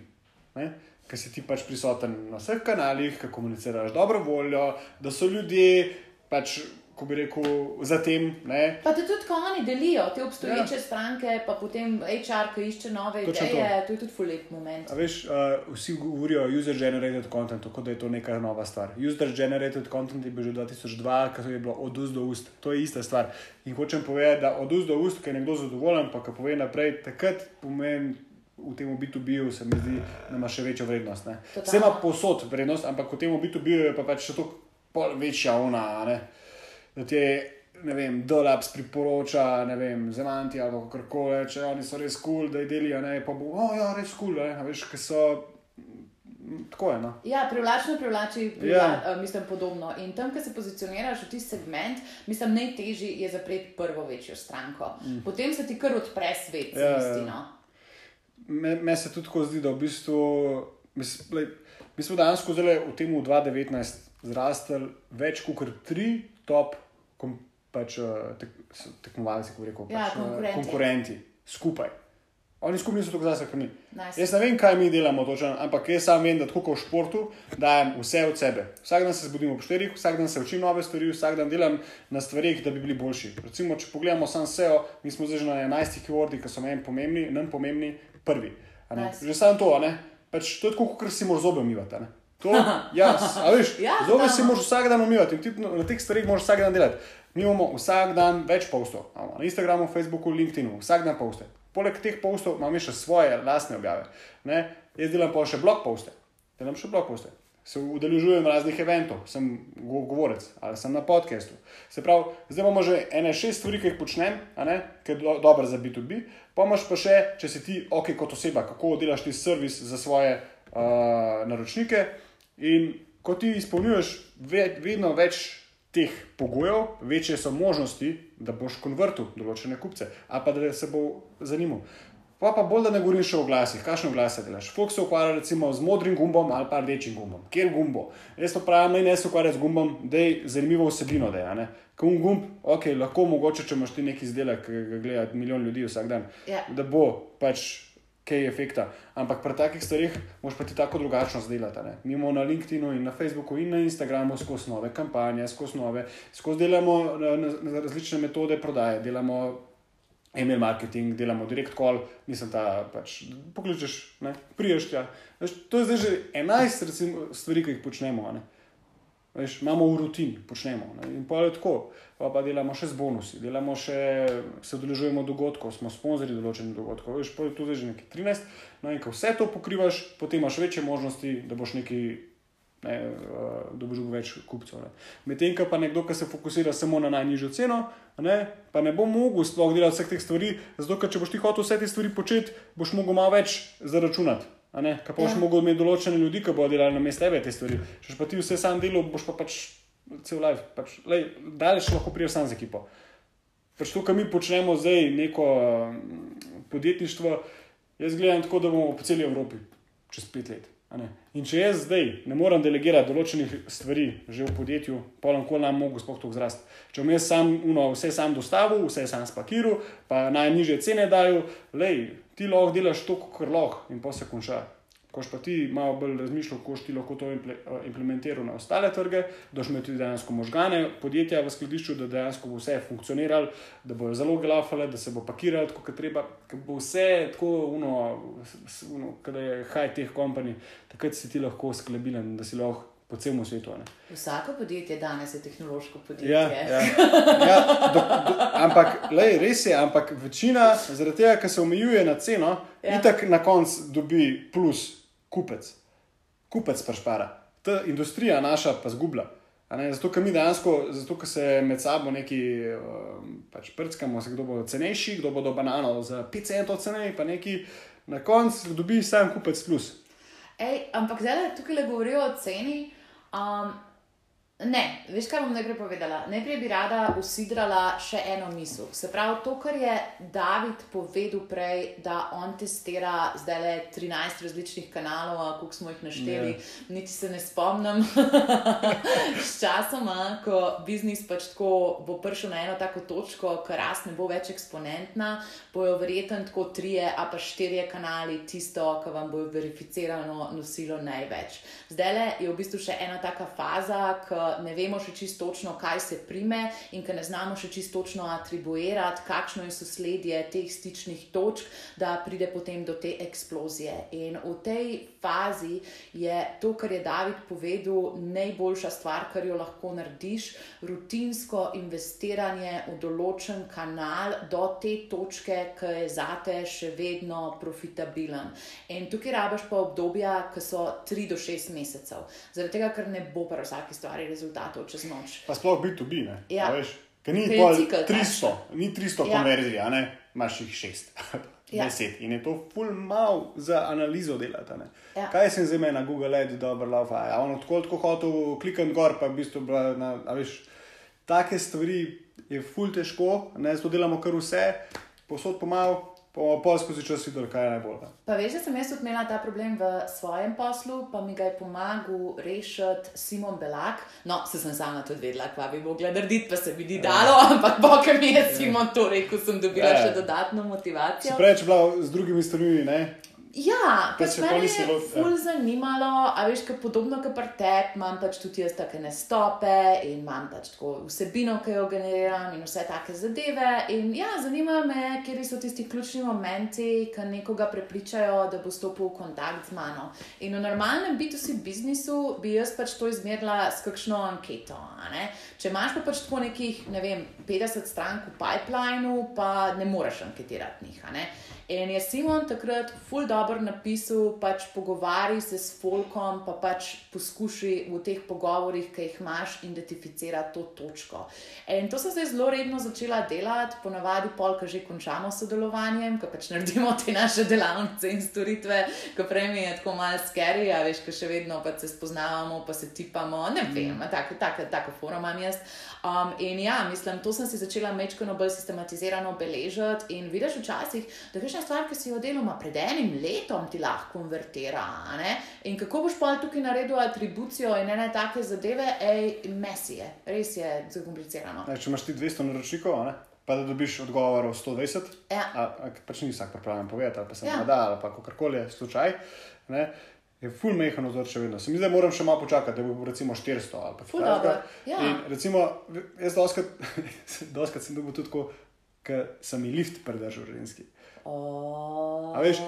ker si ti pač prisoten na vseh kanalih, ki komuniciraš dobro voljo, da so ljudje pač ko bi rekel, za tem. Ne. Pa te tudi, ko oni delijo te obstoječe ja. stranke, pa potem HR, ki išče nove Točno ideje, to. to je tudi fulit moment. A veš, uh, vsi govorijo o user-generated contentu, kot da je to neka nova stvar. User-generated content je bil že 2002, ko je bilo od ust do ust, to je ista stvar. In hočem povedati, da od ust do ust, ker je nekdo zadovoljen, pa ki pove naprej, takrat pomeni. V tem B2B-u se mi zdi, da ima še večjo vrednost. Vse ima posod vrednost, ampak v tem B2B-u je pa pač še toliko večja ona. Ne? Da ti je, ne vem, Dolabs priporoča, ne vem, Zemanti ali kako koli, če oni so res kul, cool, da jih delijo, ne pa bo, oh, ja, res kul, cool, veš, ki so. Tako je. No? Ja, privlačno privlači, privla, ja. uh, mislim, podobno. In tam, ki se pozicioniraš v tisti segment, mislim, najtežji je zapreti prvo večjo stranko. Mm. Potem se ti kar odpre svet, ja, ja. No. Meni me se tudi tako zdi, da v bistvu, mi smo danes skozi v tem 2019 zrastli več kot tri top kom, pač, eh, tek, tekmovalci, kako reko, ja, pač, eh, konkurenti. konkurenti skupaj. Oni skupaj niso tako zase, kot mi. Nice. Jaz ne vem, kaj mi delamo, točen, ampak jaz sam vem, da tako kot v športu dajem vse od sebe. Vsak dan se zbudim ob štirih, vsak dan se učim nove stvari, vsak dan delam na stvarih, da bi bili boljši. Recimo, če pogledamo samo SEO, mi smo zdaj že na 11 keywordi, ki so meni pomembni, nam pomembni, prvi. Nice. Že samo to, pač, to je tako, kot si moraš zobe umivati. To, ja, veš, ja, zobe si moraš vsak dan umivati in ti na teh stvareh moraš vsak dan delati. Mi imamo vsak dan več postov, na Instagramu, Facebooku, LinkedInu, vsak dan poste. Poleg teh postov imamo še svoje lastne objave. Ne? Jaz delam pa še blog poste, delam še blog poste. Se udeležujem raznih eventov, sem govorec ali sem na podkastu. Se pravi, zdaj imamo že ene šest stvari, ki jih počnem, ki je do, dobro za B2B. Pomaž pa še, če si ti ok kot oseba, kako delaš ti servis za svoje uh, naročnike. In ko ti izpolnjuješ vedno več teh pogojev, večje so možnosti, da boš konvertil določene kupce, a pa da se bo zanimal. Pa pa bolj, da ne govorim še o glasih, kakšno glas delaš. Fox se ukvarja recimo z modrim gumbom ali pa rdečim gumbom. Kjer gumbo? Jaz to pravim, ne se ukvarjam z gumbom, da je zanimivo vsebino, da je. Kum gumb, ok, lahko mogoče, če imaš ti neki izdelek, ki ga gleda milijon ljudi vsak dan, yeah. da bo pač kaj je efekta. Ampak pri takih stvarih moš pa ti tako drugačno zdelati. Ne? Mi imamo na LinkedInu in na Facebooku in na Instagramu skozi nove kampanje, skozi nove, skozi delamo na, na, na različne metode prodaje, delamo email marketing, delamo direct call, mislim, da pač pokličeš, priješ. To je zdaj že 11 recimo, stvari, ki jih počnemo. Ne? Veš, imamo v rutini, počnemo. Ne? In pa je tako, pa, pa delamo še z bonusi, delamo še, se odeležujemo dogodkov, smo sponzorji določenih dogodkov. Veš, pa je tu že nekaj 13. No, in ko vse to pokrivaš, potem imaš večje možnosti, da boš neki. Ne, da boš več kupcev. Medtem, pa nekdo, ki se fokusira samo na najnižjo ceno, ne, pa ne bo mogel sploh delati vseh teh stvari, zato ker če boš ti hotel vse te stvari početi, boš mogel malo več zaračunati. Kaj pa boš ja. mogel imeti določene ljudi, ki bodo delali na mestu tebe te stvari. Če pa ti vse sam delo, boš pa pač cel life. Pač, Daleč lahko priješ sam z ekipo. Pač to, kar mi počnemo zdaj, neko mm, podjetništvo, jaz gledam tako, da bomo po celi Evropi čez pet let. In če jaz zdaj ne morem delegirati določenih stvari že v podjetju, polno kol nam mogo sploh to zrasti. Če bom jaz sam uno, vse sam dostavil, vse sam spakiral, pa najnižje cene dajo, lej, ti lahko delaš to, kar lahko in pa se konča. Koš pa ti malo bolj razmišljal, kako ti lahko to eh, implementiraš na ostale trge, da boš imel tudi dejansko možgane podjetja v skladišču, da dejansko bo vse funkcioniralo, da bojo zelo glafale, da se bo pakiralo tako, kot treba, da bo vse tako, uno, uno, kada je high-tech company, takrat si ti lahko sklebilen, da si lahko po celem svetu. Ne. Vsako podjetje danes je tehnološko podjetje. Ja, ja. Ja, do, do, ampak, lej, res je, ampak večina, zaradi tega, ker se omejuje na ceno, ja. in tako na koncu dobi plus kupec. Kupec pašpara. Ta industrija naša pa zgublja. Zato, ker mi dejansko, zato, ker se med sabo neki um, pač prskamo, kdo bo cenejši, kdo bo do banano za 5 centov ceneje, pa neki na koncu dobi sam kupec plus. Ej, ampak zdaj tukaj le govorijo o ceni. Um, ne, veš, kaj bom najprej povedala? Najprej bi rada usidrala še eno misel. Se pravi, to, kar je David povedal prej, da on testira zdaj le 13 različnih kanalov, koliko smo jih našteli, yeah. Ja. niti se ne spomnim. Sčasoma, ko biznis pač tako bo prišel na eno tako točko, ker rast ne bo več eksponentna, bojo verjetno tako trije, a pa štirje kanali tisto, kar vam bo verificirano nosilo največ. Zdaj le je v bistvu še ena taka faza, ki ne vemo še čisto točno, kaj se prime in ker ne znamo še čisto točno atribuirati, kakšno je sosledje teh stičnih točk, da pride potem do te eksplozije. In v tej fazi je to, kar je David povedal, najboljša stvar, kar jo lahko narediš, rutinsko investiranje v določen kanal do te točke, ki je zate še vedno profitabilen. In tukaj rabaš pa obdobja, ki so 3 do 6 mesecev. Zaradi tega, ker ne bo pri vsaki stvari rezultatov čez noč. Pa sploh biti bi, ne? Ja. A Veš, ker ni pol cikel 300, ni 300 Ja. konverzij, a ne? Imaš jih 6. Ja. 10 in je to full mal za analizo delati. a ne. Ja. Kaj sem zdaj na Google Ad, dobro laufa, a on tako tako hotel klikati gor, pa v bistvu bila na, a veš, take stvari je full težko, ne, zato delamo kar vse, posod pomal, pa pol skozi čas videl, kaj je najbolj. ne. Pa veš, da sem jaz tudi imela ta problem v svojem poslu, pa mi ga je pomagal rešiti Simon Belak. No, se sem sama tudi vedela, kva bi mogla narediti, pa se mi ni dalo, ampak boke mi je Simon to rekel, sem dobila Ja. še dodatno motivacijo. pravi, če bila z drugimi stvarmi, ne? Ja, Pa pač nisi je lot- ja. ful zanimalo, a veš, kaj podobno kot pri tebi, imam pač tudi jaz take nastope in imam pač tako vsebino, ki jo generiram in vse take zadeve. In ja, zanima me, kje so tisti ključni momenti, ki nekoga prepričajo, da bo stopil v kontakt z mano. In v normalnem B2C biznisu bi jaz pač to izmerila s kakšno anketo. Če imaš pa pač tako nekih, ne vem, 50 strank v pipelinu, pa ne moreš anketirati njih. In je Simon takrat ful dobro napisal, pač pogovarjaj se s folkom, pa pač poskušaj v teh pogovorih, ki jih imaš, identificirati to točko. In to sem zdaj zelo redno začela delati, ponavadi pol, ko že končamo s sodelovanjem, ko pač naredimo te naše delavnice in storitve, ko prej mi je tako malo scary, a veš, ko še vedno pač se spoznavamo, pa se tipamo, ne vem, tako, tako, tako forum imam jaz. Um, in ja, mislim, to sem si začela mečkano bolj sistematizirano beležiti in vidiš včasih, da veš, stvar, ki si jo deloma pred enim letom ti lahko konvertira. ne? In kako boš pa tukaj naredil atribucijo in ene take zadeve, ej, mesi je, res je zakomplicirano. Ne, če imaš ti 200 naročnikov, ne, pa da dobiš odgovorov 120, Ja. a, a, pač ni vsak pripravljen povedati, ali pa se Ja. ja. da, ali pa kakorkoli je slučaj. Ne, je ful mehano vzor še vedno. Se mi zdaj moram še malo počakati, da bo recimo 400 ali pa Ful kaj takega. dobro, ja. In recimo, jaz doskrat, doskrat sem dobil tudi tako, ker sem mi lift pridržal ženski. Oh, A veš,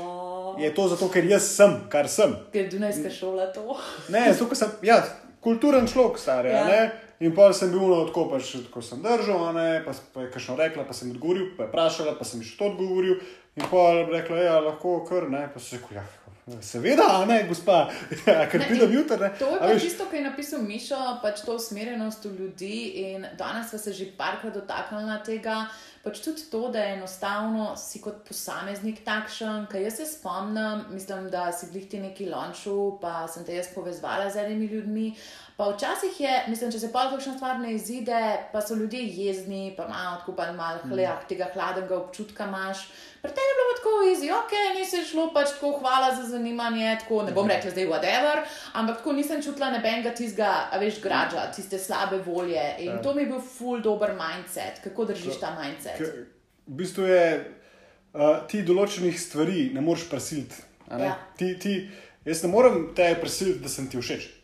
je to zato, ker jaz sem, kar sem. Ker je Dunajska šola to. Ne, zato, ker sem, ja, kulturen človek, star je. Ja. In pa sem bil no, tako, pač, ko sem držal, ne, pa, pa je kakšno rekla, pa sem odgovoril, pa je vprašala, pa sem še to odgovoril. In pa je rekla, ja, lahko kar, ne, pa se je rekel, ja, seveda, a ne, gospa, ja, ker Ne, pridem jutri, ne. To je A pa veš, tisto, kar je napisal Mišo, pač to usmerjenost v ljudi. In danes smo se že parkrat dotaknili tega, pač tudi to, da je enostavno si kot posameznik takšen. Ker jaz se spomnim, mislim, da si bili ti neki lonču, pa sem te jaz povezala z enimi ljudmi. Pa včasih je, mislim, če se pa kakšna stvar ne izide, pa so ljudje jezni, pa imajo tako pa malo hleh, tega hladnega občutka imaš. Pri tebi je bilo tako easy, ok, nisi šlo pač tako, hvala za zanimanje, tako ne bom rekla zdaj whatever, ampak tako nisem čutila nobenega tistega, a veš, građa, tiste slabe volje. In Ja. to mi je bil full dober mindset, kako držiš ta mindset. K- V bistvu je, uh, ti določenih stvari ne moreš prisiliti. ne. Ja. Ti, ti, jaz ne morem te prisiliti, da sem ti všeč.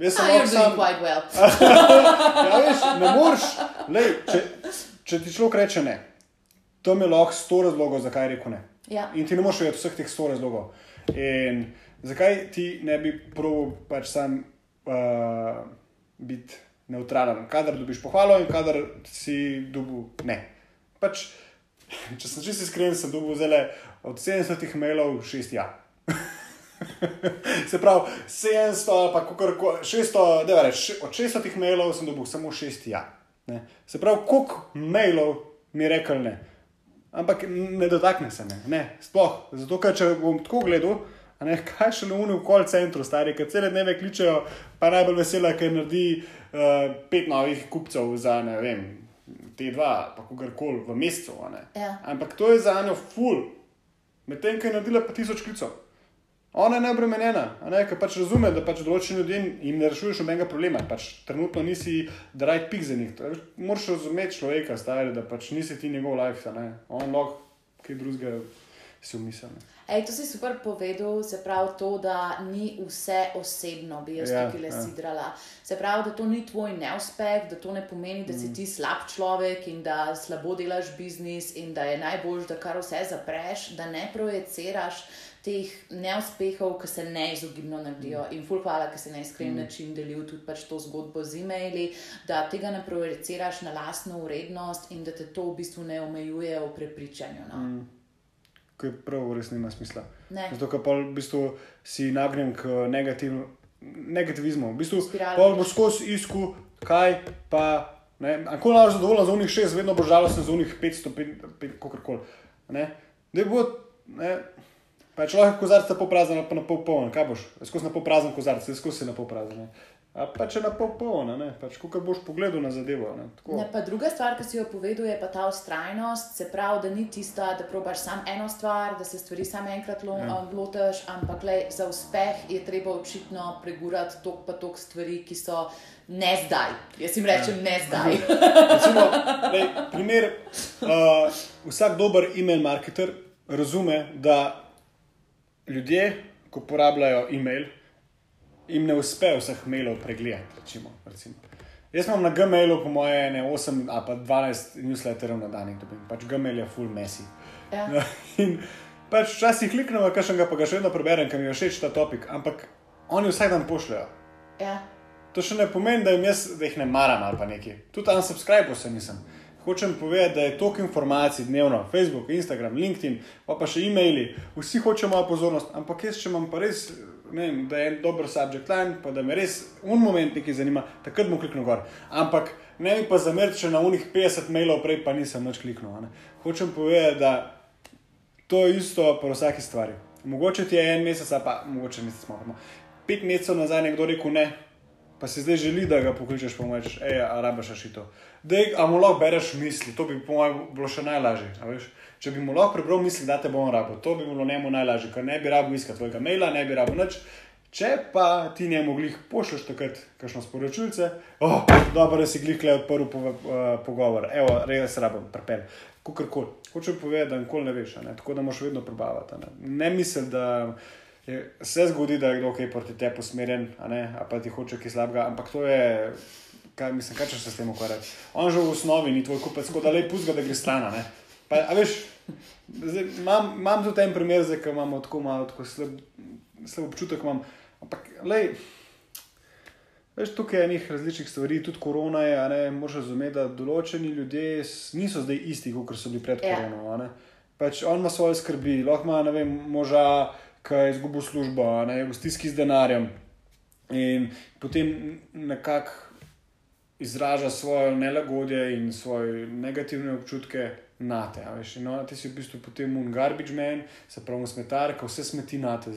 Jaz sem doing sam, quite well. Ja, veš, ne moreš. Lej, če, če ti človek reče ne, to mi je lahko sto razlogov, zakaj je rekel ne. Ja. In ti ne moreš vedeti vseh teh sto razlogov. In zakaj ti ne bi proval pač sam uh, biti neutralen, kadar dobiš pohvalo in kadar si dobil ne. Pač, če sem čisto iskren, sem dobil zele od 70 mailov 6 ja. Se pravi, 700 ali pa kako 600, da reč, od 600 mailov sem dobil samo 6 ja. Ne. Se pravi, koliko mailov mi je rekel ne. Ampak ne dotakne se me, ne, sploh. Zato, ker če bom tako gledal, a ne, kaj še na uni v call centru, stari, ki cele dneve kličejo, pa najbolj vesela, ker naredi uh, pet novih kupcev za ne vem, te dva, pa kogarkoli v mesecu. ne. Ja. Ampak to je za njo ful, medtem ko je naredila pa tisoč klicev. Ona je neobremenjena, ne, ker pač razume, da pač določenim ljudem jim ne rešuješ nobenega problema. Pač trenutno nisi the right pig za njih. To je- Moraš razumeti človeka, stari, da pač nisi ti njegov life, ne. On lahko kaj drugega si umiselni. Ej, to si super povedal, se pravi to, da ni vse osebno, bi jaz Ja, tukaj le ja. sidrala. Se pravi, da to ni tvoj neuspeh, da to ne pomeni, da Mm. si ti slab človek in da slabo delaš biznis in da je najbolj, da kar vse zapreš, da ne projiciraš teh neuspehov, ki se neizogibno naredijo. In ful hvala, ker si na iskren Mm. način delil tudi pač to zgodbo z e-maili, da tega ne projiciraš na lastno urednost in da te to v bistvu ne omejuje v prepričanju. No? Mm. Ki prav, res nima smisla. Ne. Zato, ker pa v bistvu si nagnjen k negativ, negativizmu. V bistvu greš. bo skozi isku, kaj pa. Ako lahko zadovoljen za unih šest, vedno bo žalosten za unih 500, kako koli. Da bo, ne, pa če lahko kozarc na pol prazen, ali pa na pol poln, kaj boš? Skozi na pol prazen kozarc, skozi na pol prazen. Ne? A pa če na pol poln, ne, pač kako boš pogledal na zadevo. Ne. Ne, pa druga stvar, ki si jo povedal, je pa ta ustrajnost. Se pravi, da ni tista, da probaš samo eno stvar, da se stvari samo enkrat lo, ja. lotiš, ampak lej, za uspeh je treba očitno pregurati tok pa tok stvari, ki so ne zdaj. Jaz jim rečem ja. ne zdaj. Recimo, lej, primer, uh, vsak dober e-mail marketer razume, da ljudje, ko uporabljajo e-mail, jim ne uspe vseh mailov pregledati. Recimo, recimo. Jaz imam na Gmailu, po moje, ne 8 ali pa 12 newsletterjev na dan, dobim. pač Gmail je full messy. Ja. In pač včasih kliknem, kakšnega pa ga še vedno preberem, ker mi je všeč ta topik, ampak oni vsak dan pošljajo. Ja. To še ne pomeni, da, jim jaz, da jih ne maram ali pa nekaj. Tudi unsubscribe se nisem. Hočem povedati, da je toliko informacij dnevno, Facebook, Instagram, LinkedIn, pa, pa še e-maili, vsi hočejo mojo pozornost, ampak jaz, če imam pa res, ne vem, da je en dober subject line, pa da me res un moment nekaj zanima, takrat bom kliknil gor. Ampak ne mi pa zameriti, če na unih 50 mailov prej pa nisem več kliknil. ne. Hočem povedati, da to je isto pri vsaki stvari. Mogoče ti je en mesec, pa mogoče malo. malo. Pet mesecev nazaj nekdo rekel ne, pa si zdaj želi, da ga pokličeš, mu rečeš, hej, a rabaš še to. Dej, a mu lahko bereš misli, to bi po mojem bilo še najlažje. Če bi mu lahko prebral misli, da te bo on rabo, to bi bilo njemu najlažje, ker ne bi rabo iskati tvojega maila, ne bi rabo nič. Če pa ti njemu glih pošlješ takrat kakšno sporočilce, oh, dobro, da si glih le odprl po, uh, pogovor, evo, res rabim, prepel, kakorkoli. Hočem povedati, da nikoli ne veš, ne? tako da moš vedno probavati. Ne, ne misli, da je, se zgodi, da je kdo kaj proti tebi usmerjen, a, ne, a pa ti hoče kaj slabega, ampak to je, kaj, mislim, kaj če se s tem ukvarjati. On že v osnovi ni tvoj kupec, tako da le pusti, da gre stran. Pa, a veš, zdaj, imam, imam tudi en primer, zdaj, ko imamo tako malo tako slab, slab občutek. Imam, ampak, lej, veš, tukaj je nekaj različnih stvari, tudi korona je, ne, moraš razumeti, da določeni ljudje niso zdaj isti, kot so bili pred Ja. korono. Pač on ima svoje skrbi, lahko ima, ne vem, moža, ki je izgubil službo, ne, v stiski z denarjem. In potem nekako izraža svoje nelagodje in svoje negativne občutke na te. ona, ti si v bistvu potem un garbage man, se pravi smetar, ki vse smeti na te.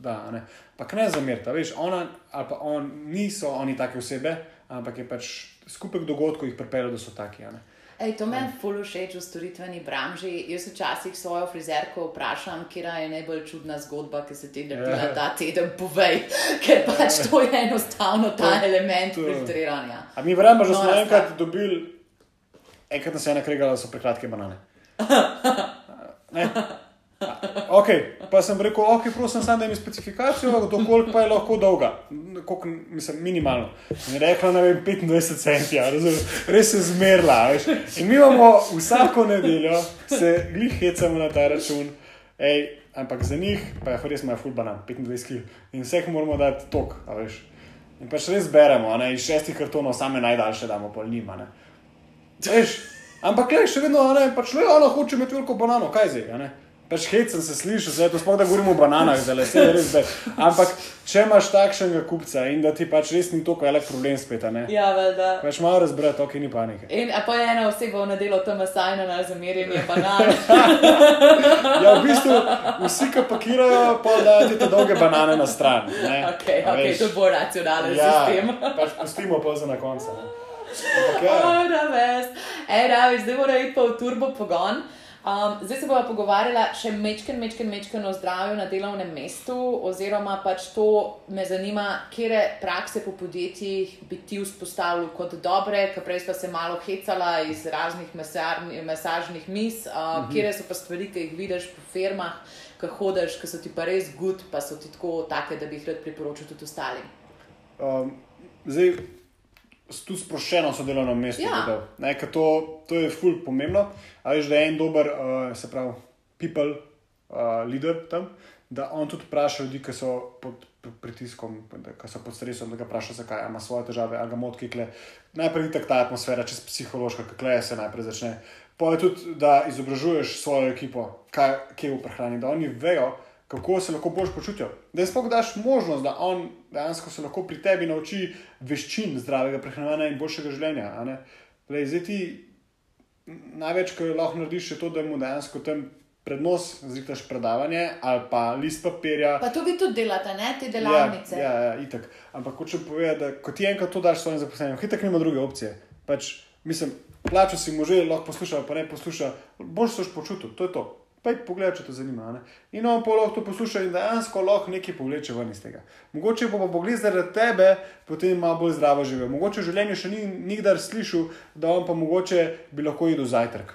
Da, ne. Pa ne zamerta, veš, ona ali pa on niso oni take osebe, ampak je pač skupek dogodkov jih pripelje, da so taki. ne. Ej, to meni ful všeč v storitveni branži. Jaz včasih svojo frizerko vprašam, kera je najbolj čudna zgodba, ki se ti je naredila Ja. ta teden, povej, ker pač to je enostavno ta To- element to- filtriranja. A mi verjamemo, da No, smo res enkrat dobili, enkrat nas je ena kregala, da so prekratke banane. Ne? A, Ok, pa sem rekel, ok, prosim, samo da mi specifikacijo, dokoliko pa je lahko dolga, koliko, mislim, minimalno. In je rekla, ne vem, 25 centija, razumem, res se zmerla. Veš. In mi imamo vsako nedeljo, se glih hecamo na ta račun, ej, ampak za njih pa je res imajo full banan, 25 kg in vseh moramo dati tok, veš. In pač res beremo, ne, iz šestih kartonov same najdaljše damo pol njima. ne. Veš, ampak le, še vedno, ne, pač le, ona hoče imeti veliko banano, kaj zdaj, ne. Pač hecam se sliši, zdaj to sploh da govorimo o bananah, zdaj se je res zdaj. Ampak če imaš takšnega kupca in da ti pač res ni to velik problem spet, ne. Ja, valjda. Pač malo razbrati, ok, ni panike. In pa je ena oseba v nedelo tam asajna na zamerjenje banan. Ja, v bistvu vsi, ki pakirajo, pa dajo ti te dolge banane na stran. Ne, ok, A ok, veš. to bolj racionalen Ja, sistem. pač pustimo pa za na koncu. Ampak ja. Oh, da veš. Ej, Ravi, zdaj mora iti pa v turbo pogon. Um, zdaj se bomo pogovarjali še mečken, mečken, mečken o zdravju na delovnem mestu, oziroma pač to me zanima, kje prakse po podjetjih bi ti vzpostavil kot dobre, ker prej smo se malo hecala iz raznih mesažnih mis, uh, mhm. kje so pa stvari, ki jih vidiš po firmah, ki hodiš, ki so ti pa res gud, pa so ti tako take, da bi jih rad priporočil tudi ostalim. Um, zdaj, tu sproščeno sodelovno mesto. Ja. Ne, to, to je fully pomembno. Ali že je en dober, uh, se pravi, people, uh, leader tam, da on tudi vpraša ljudi, ki so pod pritiskom, ki so pod stresom, da ga vpraša, zakaj ima svoje težave, ali ga motki kle. Najprej je tako ta atmosfera, čez psihološka, kakle se najprej začne. Pa je tudi, da izobražuješ svojo ekipo, kaj, kje v prehrani, da oni vejo, kako se lahko boš počutil. Da jim sploh daš možnost, da on dejansko se lahko pri tebi nauči veščin zdravega prehranevanja in boljšega življenja. Lej, zdaj ti največ, kar lahko narediš, je to, da mu dejansko tam. Prednos, zritaš predavanje ali pa list papirja. Pa to vi tudi delate, ne te delavnice. Ja, ja, ja itak. Ampak hočem povedati, da ko ti enkrat to daš svojim zaposlenim, hitek nima druge opcije. Pač, mislim, plačo si može, lahko posluša, pa ne posluša, boš se počutil, to je to pa jih pogled, če te zanima. Ne? In on pa lahko to posluša in dejansko lahko nekaj povleče ven iz tega. Mogoče bo pa pogled zaradi tebe, potem malo bolj zdravo živel. Mogoče v življenju še ni nikdar slišal, da on pa mogoče bi lahko jedel zajtrk.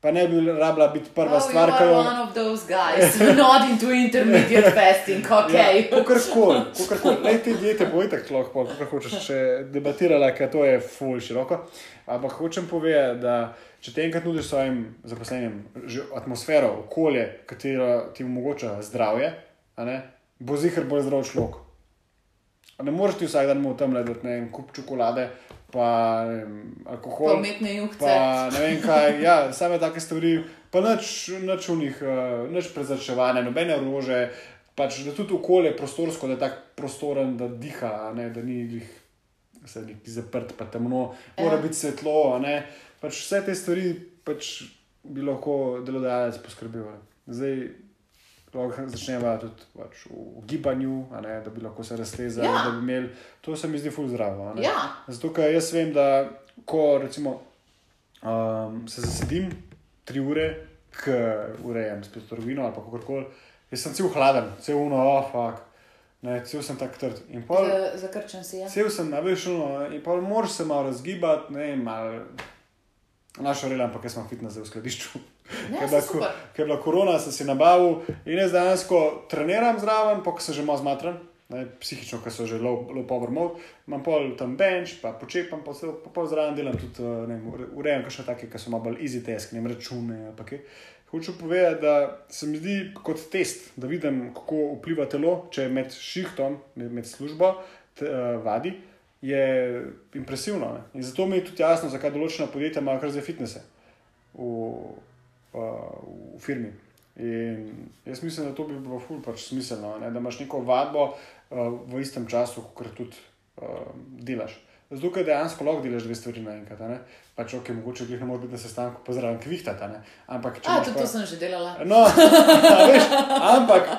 Pa ne bi rabila biti prva oh, stvar, ki jo je. One of those guys, not into intermediate fasting, ok. Ja, kakorkoli, kakorkoli. Te diete bo itak lahko, kako hočeš še debatirala, ker to je full široko. Ampak hočem povedati, da če te enkrat nudiš svojim zaposlenim atmosfero, okolje, katero ti omogoča zdravje, ne, bo zihar bolj zdrav človek. Ne moreš ti vsak dan mu tam ledeti, ne kup čokolade pa vem, alkohol. Umetne juhce. Pa ne vem kaj, ja, same take stvari, pa nič, nič v njih, nič prezračevanja, nobene rože, pač da tudi okolje prostorsko, da je tako prostoren, da diha, ne, da ni jih vse neki zaprt, pa temno, mora ja. biti svetlo, ne. Pač vse te stvari pač bi lahko delodajalec poskrbel. Zdaj, lahko začnemo tudi pač v gibanju, ne, da bi lahko se raztezali. Ja. Imeli, to se mi zdi ful zdravo. Ja. Zato, ker jaz vem, da ko recimo, um, se zasedim tri ure, ki urejam spet trgovino ali kako koli, jaz sem cel hladen, cel uno, oh, fuck. Ne, cel sem tako trd. Zakrčen si. Ja. Cel sem, veš, no, in pa moraš se malo razgibati, ne, malo. Našo relam, pa kaj smo fitness v skladišču. Ker je bila korona, sem si nabavil in jaz dejansko treniram zraven, pa se že malo zmatram, ne, psihično, ker so že low, low power mode, imam pol tam bench, pa počepam, pa se pa pol zraven delam tudi, eh, ne vem, urejam še take, ki so malo bolj easy task, ne račune. Hočem povedati, da se mi zdi kot test, da vidim, kako vpliva telo, če med šihtom, med službo, te, uh, vadi, je impresivno. Ne. In zato mi je tudi jasno, zakaj določena podjetja imajo kar za fitnese. V, v firmi. In jaz mislim, da to bi bilo ful pač smiselno, ne? da imaš neko vadbo uh, v istem času, kot tudi uh, delaš. Zato, ker dejansko lahko delaš dve stvari naenkrat. Pač, ok, mogoče jih ne moreš biti na sestanku, pa zraven kvihtati. Ampak, če. A, tudi pa... to sem že delala. No, veš, ampak,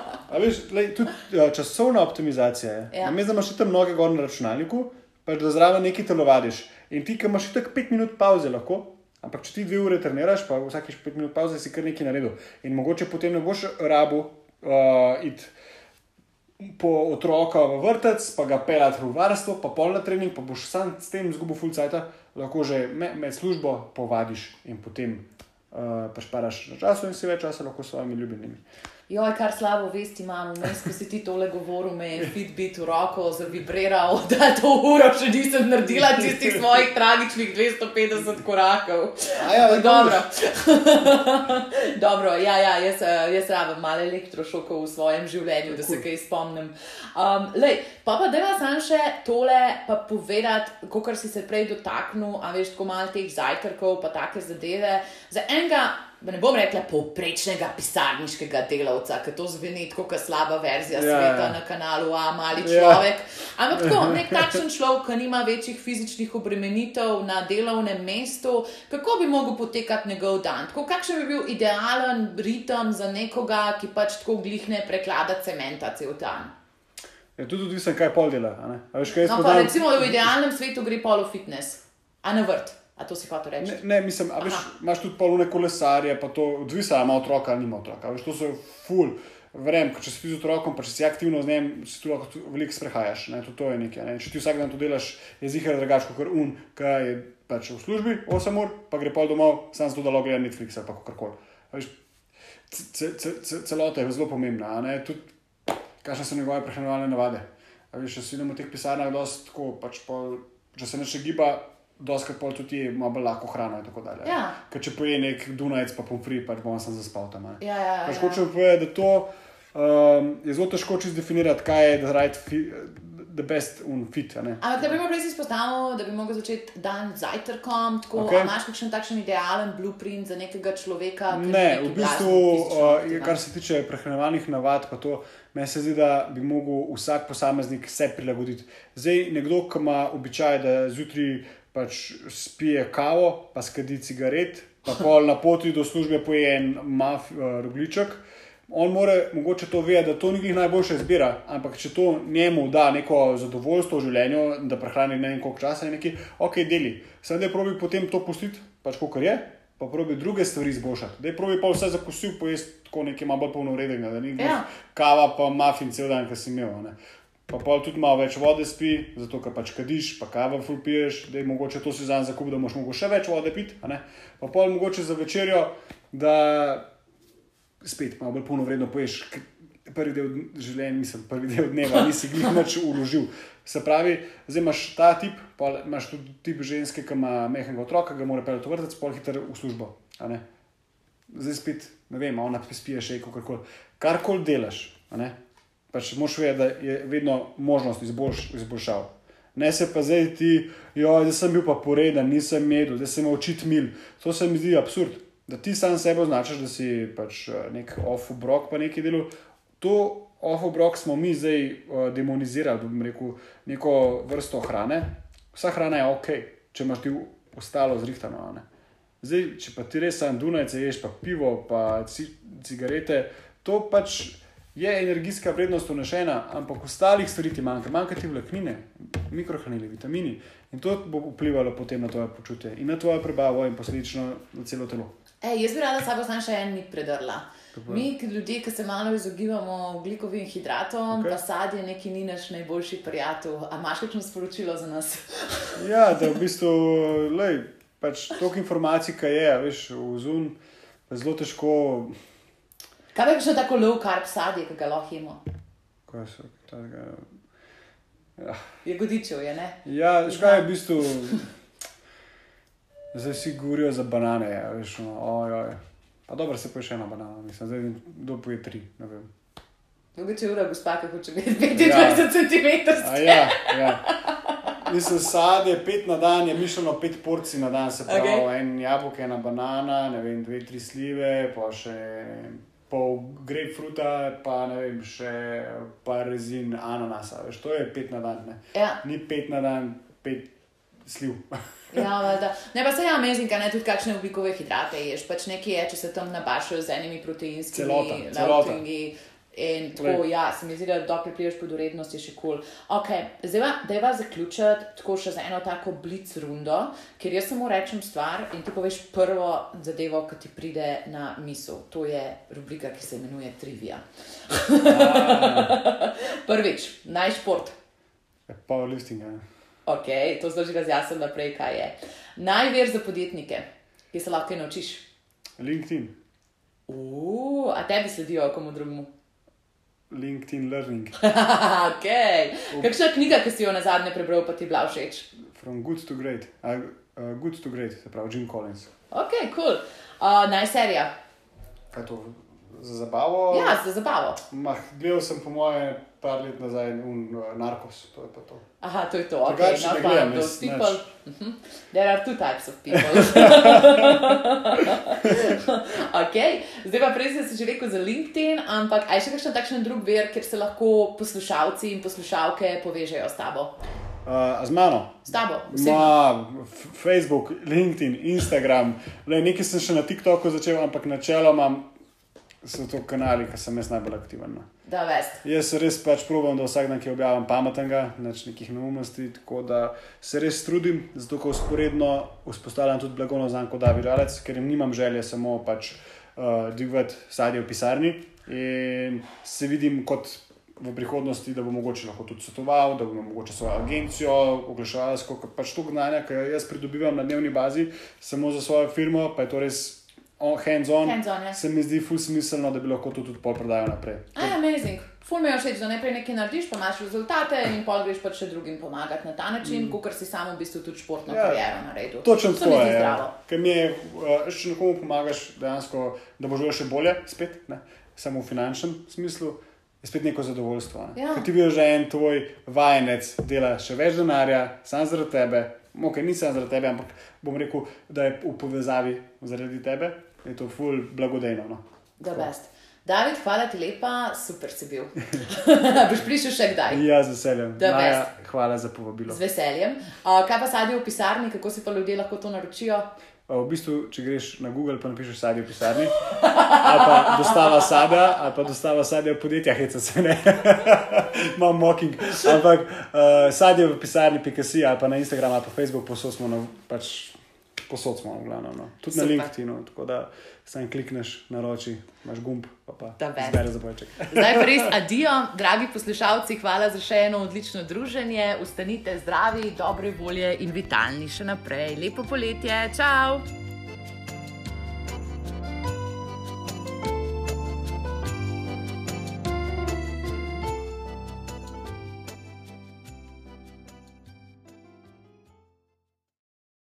veš, lej, tudi ja, časovna optimizacija je. Ja. Namesto, da imaš tam mnoge gor na računalniku, pač da zraven nekaj telovadiš. In ti, ki imaš tako pet minut pauze, lahko Ampak če ti dve ure treniraš, pa vsake pet minut pauze si kar nekaj naredil. In mogoče potem ne boš rabu uh, iti po otroka v vrtec, pa ga pelati v varstvo, pa pol na trening, pa boš sam s tem zgubil full cajt, lahko že med, med službo povadiš in potem uh, pač paraš na času in si več časa lahko s svojimi ljubljenimi. Joj, kar slabo vesti imam, vmes, ko si ti tole govoril, me je Fitbit v roko zavibriral, da to uro še nisem naredila tistih svojih tragičnih 250 korakov. Ja, dobro. dobro, ja, ja, jaz, jaz rabim malo elektrošokov v svojem življenju, da se kaj spomnim. Um, lej, pa pa deva sam še tole pa povedati, kot si se prej dotaknil, a veš, tako malo teh zajtrkov, pa take zadeve. Za enega ne bom rekla, povprečnega pisarniškega delavca, ker to zveni kot slaba verzija yeah. Ja. sveta na kanalu, a mali ja. človek. Yeah. Ampak tako, nek takšen človek, ki nima večjih fizičnih obremenitev na delovnem mestu, kako bi lahko potekal njegov dan? Tako, kakšen bi bil idealen ritem za nekoga, ki pač tako glihne preklada cementa cel dan? Je tudi odvisno, kaj pol dela. No, pa, recimo, v idealnem svetu gre polo fitness, a na vrt. A to si hotel reči? Ne, ne mislim, veš, imaš tudi polne kolesarje, pa to odvisno, ali ima otroka ali nima otroka. Veš, to so ful. Verjamem, če si ti z otrokom, pa če si aktivno z njim, si tu lahko veliko sprehajaš. Ne, to, to je nekaj. Ne. Če ti vsak dan to delaš, je zihar drugače kot un, ki je pač v službi 8 ur, pa gre pol domov, sam zato da lahko gleda Netflix ali kakorkoli. Celota je zelo pomembna, ne tudi kakšne so njegove prehranjevalne navade. A Veš, če si idemo v teh pisarnah, dosti tako, pač pol, če se neče giba, doskrat pol tudi malo bolj lahko hrana in tako dalje. Ja. Ker če poje nek Dunajec, pa pomfri, pač bom sam zaspal tam. ne. Ja, ja, Pač ja. hočem povedati, da to um, je zelo težko čist definirati, kaj je the right fit, the best un fit. a ne. Ampak, da bi lahko res izpostavil, da bi lahko začeti dan z zajtrkom, tako okay. imaš kakšen takšen idealen blueprint za nekega človeka? Ne, ima v bistvu, uh, kar se tiče prehranjevalnih navad, pa to meni se zdi, da bi mogel vsak posameznik se prilagoditi. Zdaj, nekdo, ki ima običaj, da zjutraj pač spije kavo, pa skadi cigaret, pa pol na poti do službe poje en maf, uh, rogliček. On more mogoče to vedeti, da to ni njih najboljša izbira, ampak če to njemu da neko zadovoljstvo v življenju, da prehrani ne vem koliko časa, je neki, ok, deli. Sam da je probi potem to pustiti, pač kot je, pa probi druge stvari izboljšati. Da je probi pa vse zakosil, pojesti tako nekaj malo bolj polnovrednega, da ni Ja. kava pa mafin cel dan, ki si imel. Ne. Pa pol tudi malo več vode spi, zato ker pač kadiš, pa kava ful piješ, da je mogoče to si za zakup, da moš mogoče še več vode piti. Pa pol mogoče za večerjo, da spet malo bolj polnovredno poješ. Prvi del življenja, nisem prvi del dneva, nisi glih nič uložil. Se pravi, zdaj imaš ta tip, pol imaš tudi tip ženske, ki ima mehkega otroka, ga mora peljati v vrtec, pol hiter v službo. Zdaj spet, ne vem, ona spije še kako koli. Karkoli delaš. Pač moš vedeti, da je vedno možnost izboljš, izboljšav. Ne se pa zdaj ti, jo, da sem bil pa poreden, nisem jedel, da sem očit mil. To se mi zdi absurd. Da ti sam sebe označaš, da si pač eh, nek off-obrok, pa nekaj delo. To off-obrok smo mi zdaj uh, demonizirali, bom rekel, neko vrsto hrane. Vsa hrana je ok, če imaš ti ostalo zrihtano. ne. Zdaj, če pa ti res sam Dunajce ješ, pa pivo, pa ci, cigarete, to pač je energijska vrednost unešena, ampak ostalih stvari ti manjka. Manjka ti vlaknine, mikrohranili, vitamini. In to bo vplivalo potem na tvoje počutje in na tvojo prebavo in posledično na celo telo. Ej, jaz bi rada sabo samo še en mit predrla. Mi, ki ljudje, ki se malo izogibamo oglikovim hidratom, okay. pa sadje neki ni naš najboljši prijatelj. A imaš kakšno sporočilo za nas? Ja, da v bistvu, lej, pač toliko informacij, kaj je, veš, v zun, pa je zelo težko. Kaj je še tako low carb sadje, ki ga lahko jemo? Kaj so, tega, ja. Je godičev, je ne? Ja, škaj je v bistvu. Zdaj si govorijo za banane, ja, veš, no, ojoj. Pa dobro se poje še ena banana, mislim, zdaj kdo poje tri, ne vem. Mogoče ura gospa, ki hoče biti 25 Ja. cm. A ja, ja. Mislim, sadje, pet na dan je mišljeno, pet porcij na dan, se pravi, okay. en jabolk, ena banana, ne vem, dve, tri slive, pa še pol grapefruta, pa ne vem, še par rezin ananasa, veš, to je pet na dan, ne. Ja. Ni pet na dan, pet sliv. Ja, valjda. ne pa se je amazing, a ne tudi kakšne oblikove hidrate ješ. Pač nekaj je, če se tam nabašajo z enimi proteinskimi Celota, celota. In tako, Glej. ja, se mi zdi, da dokler priješ pod urednost, je še kul. Cool. Okay, zdaj pa, da je vas zaključiti tako še z eno tako blic rundo, ker jaz samo rečem stvar in ti poveš prvo zadevo, ki ti pride na misel. To je rubrika, ki se imenuje Trivia. Prvič, naj šport. Powerlifting, ja. Ok, to zdaj že razjasnim naprej, kaj je. Največ za podjetnike, ki se lahko naučiš. LinkedIn, Uf, a tebi sledijo komu drugemu. LinkedIn Learning, ok. Kakšna knjiga, ki si jo na zadnje prebral, pa ti je bila všeč? From Good to Great, uh, uh, Good to Great, se pravi Jim Collins. Ok. Cool. Uh, naj serija. Kaj to za zabavo? Ja, za zabavo. Mah, gledal sem po moje par let nazaj un uh, narkos, to je pa to. Aha, to je to. Ok, Drugače not ne one gledam, of those jaz people. nič. Mhm. There are two types of people. ok, zdaj pa prej si že rekel za LinkedIn, ampak aj še kakšen takšen drug ver, kjer se lahko poslušalci in poslušalke povežejo s tabo. Uh, a z mano? S tabo. Ma, Facebook, LinkedIn, Instagram, le, nekaj sem še na TikToku začel, ampak načeloma so to kanali, ki sem jaz najbolj aktiven. No. Da, vest. Jaz res pač probujem, da vsak dan, ki objavim pametnega, neč nekih neumnosti, tako da se res trudim, zato ko usporedno vzpostavljam tudi blagovno znamko David Alec, ker jim nimam želje samo pač uh, dvigati sadje v pisarni in se vidim kot v prihodnosti, da bo mogoče lahko tudi svetoval, da bo mogoče svojo agencijo, oglaševalsko, pač to znanje, ki jaz pridobivam na dnevni bazi, samo za svojo firmo, pa je to res hands-on. Hands on, ja. Se mi zdi ful smiselno, da bi lahko to tudi pol prodajal naprej. Aj, amazing. Ful mi je všeč, da najprej nekaj narediš, pa imaš rezultate in pol greš pa še drugim pomagati na ta način, mm. kot si sam v bistvu tudi športno Ja. kariero naredil. Točno To je. Ja. Ker mi je, uh, če nekomu pomagaš, dejansko, da bo živel še bolje, spet, ne? samo v finančnem smislu, je spet neko zadovoljstvo. Ne? Ja. Ker ti vidiš, da en tvoj vajenec dela še več denarja, sam zaradi tebe, ok, ni samo zaradi tebe, ampak bom rekel, da je v povezavi zaradi tebe, je to ful blagodejno. No? Da, best. David, hvala ti lepa, super si bil. Boš prišel še kdaj? Ja, z veseljem. Maja, hvala za povabilo. Z veseljem. Uh, kaj pa sadje v pisarni, kako si pa ljudje lahko to naročijo? V bistvu, če greš na Google, pa napišeš sadje v pisarni, ali pa dostava sadja, ali pa dostava sadja v podjetjah, heca se ne, imam mocking. Ampak uh, sadje v pisarni, pikasi, ali pa na Instagramu, ali pa Facebook, posod smo, na, pač posod smo, v glavnem. No. Tudi na. LinkedInu, tako da sam klikneš na roči, imaš gumb, pa pa best. zbere za bojček. Zdaj pa res adijo, dragi poslušalci, hvala za še eno odlično druženje. Ustanite zdravi, dobre volje in vitalni še naprej. Lepo poletje, čau!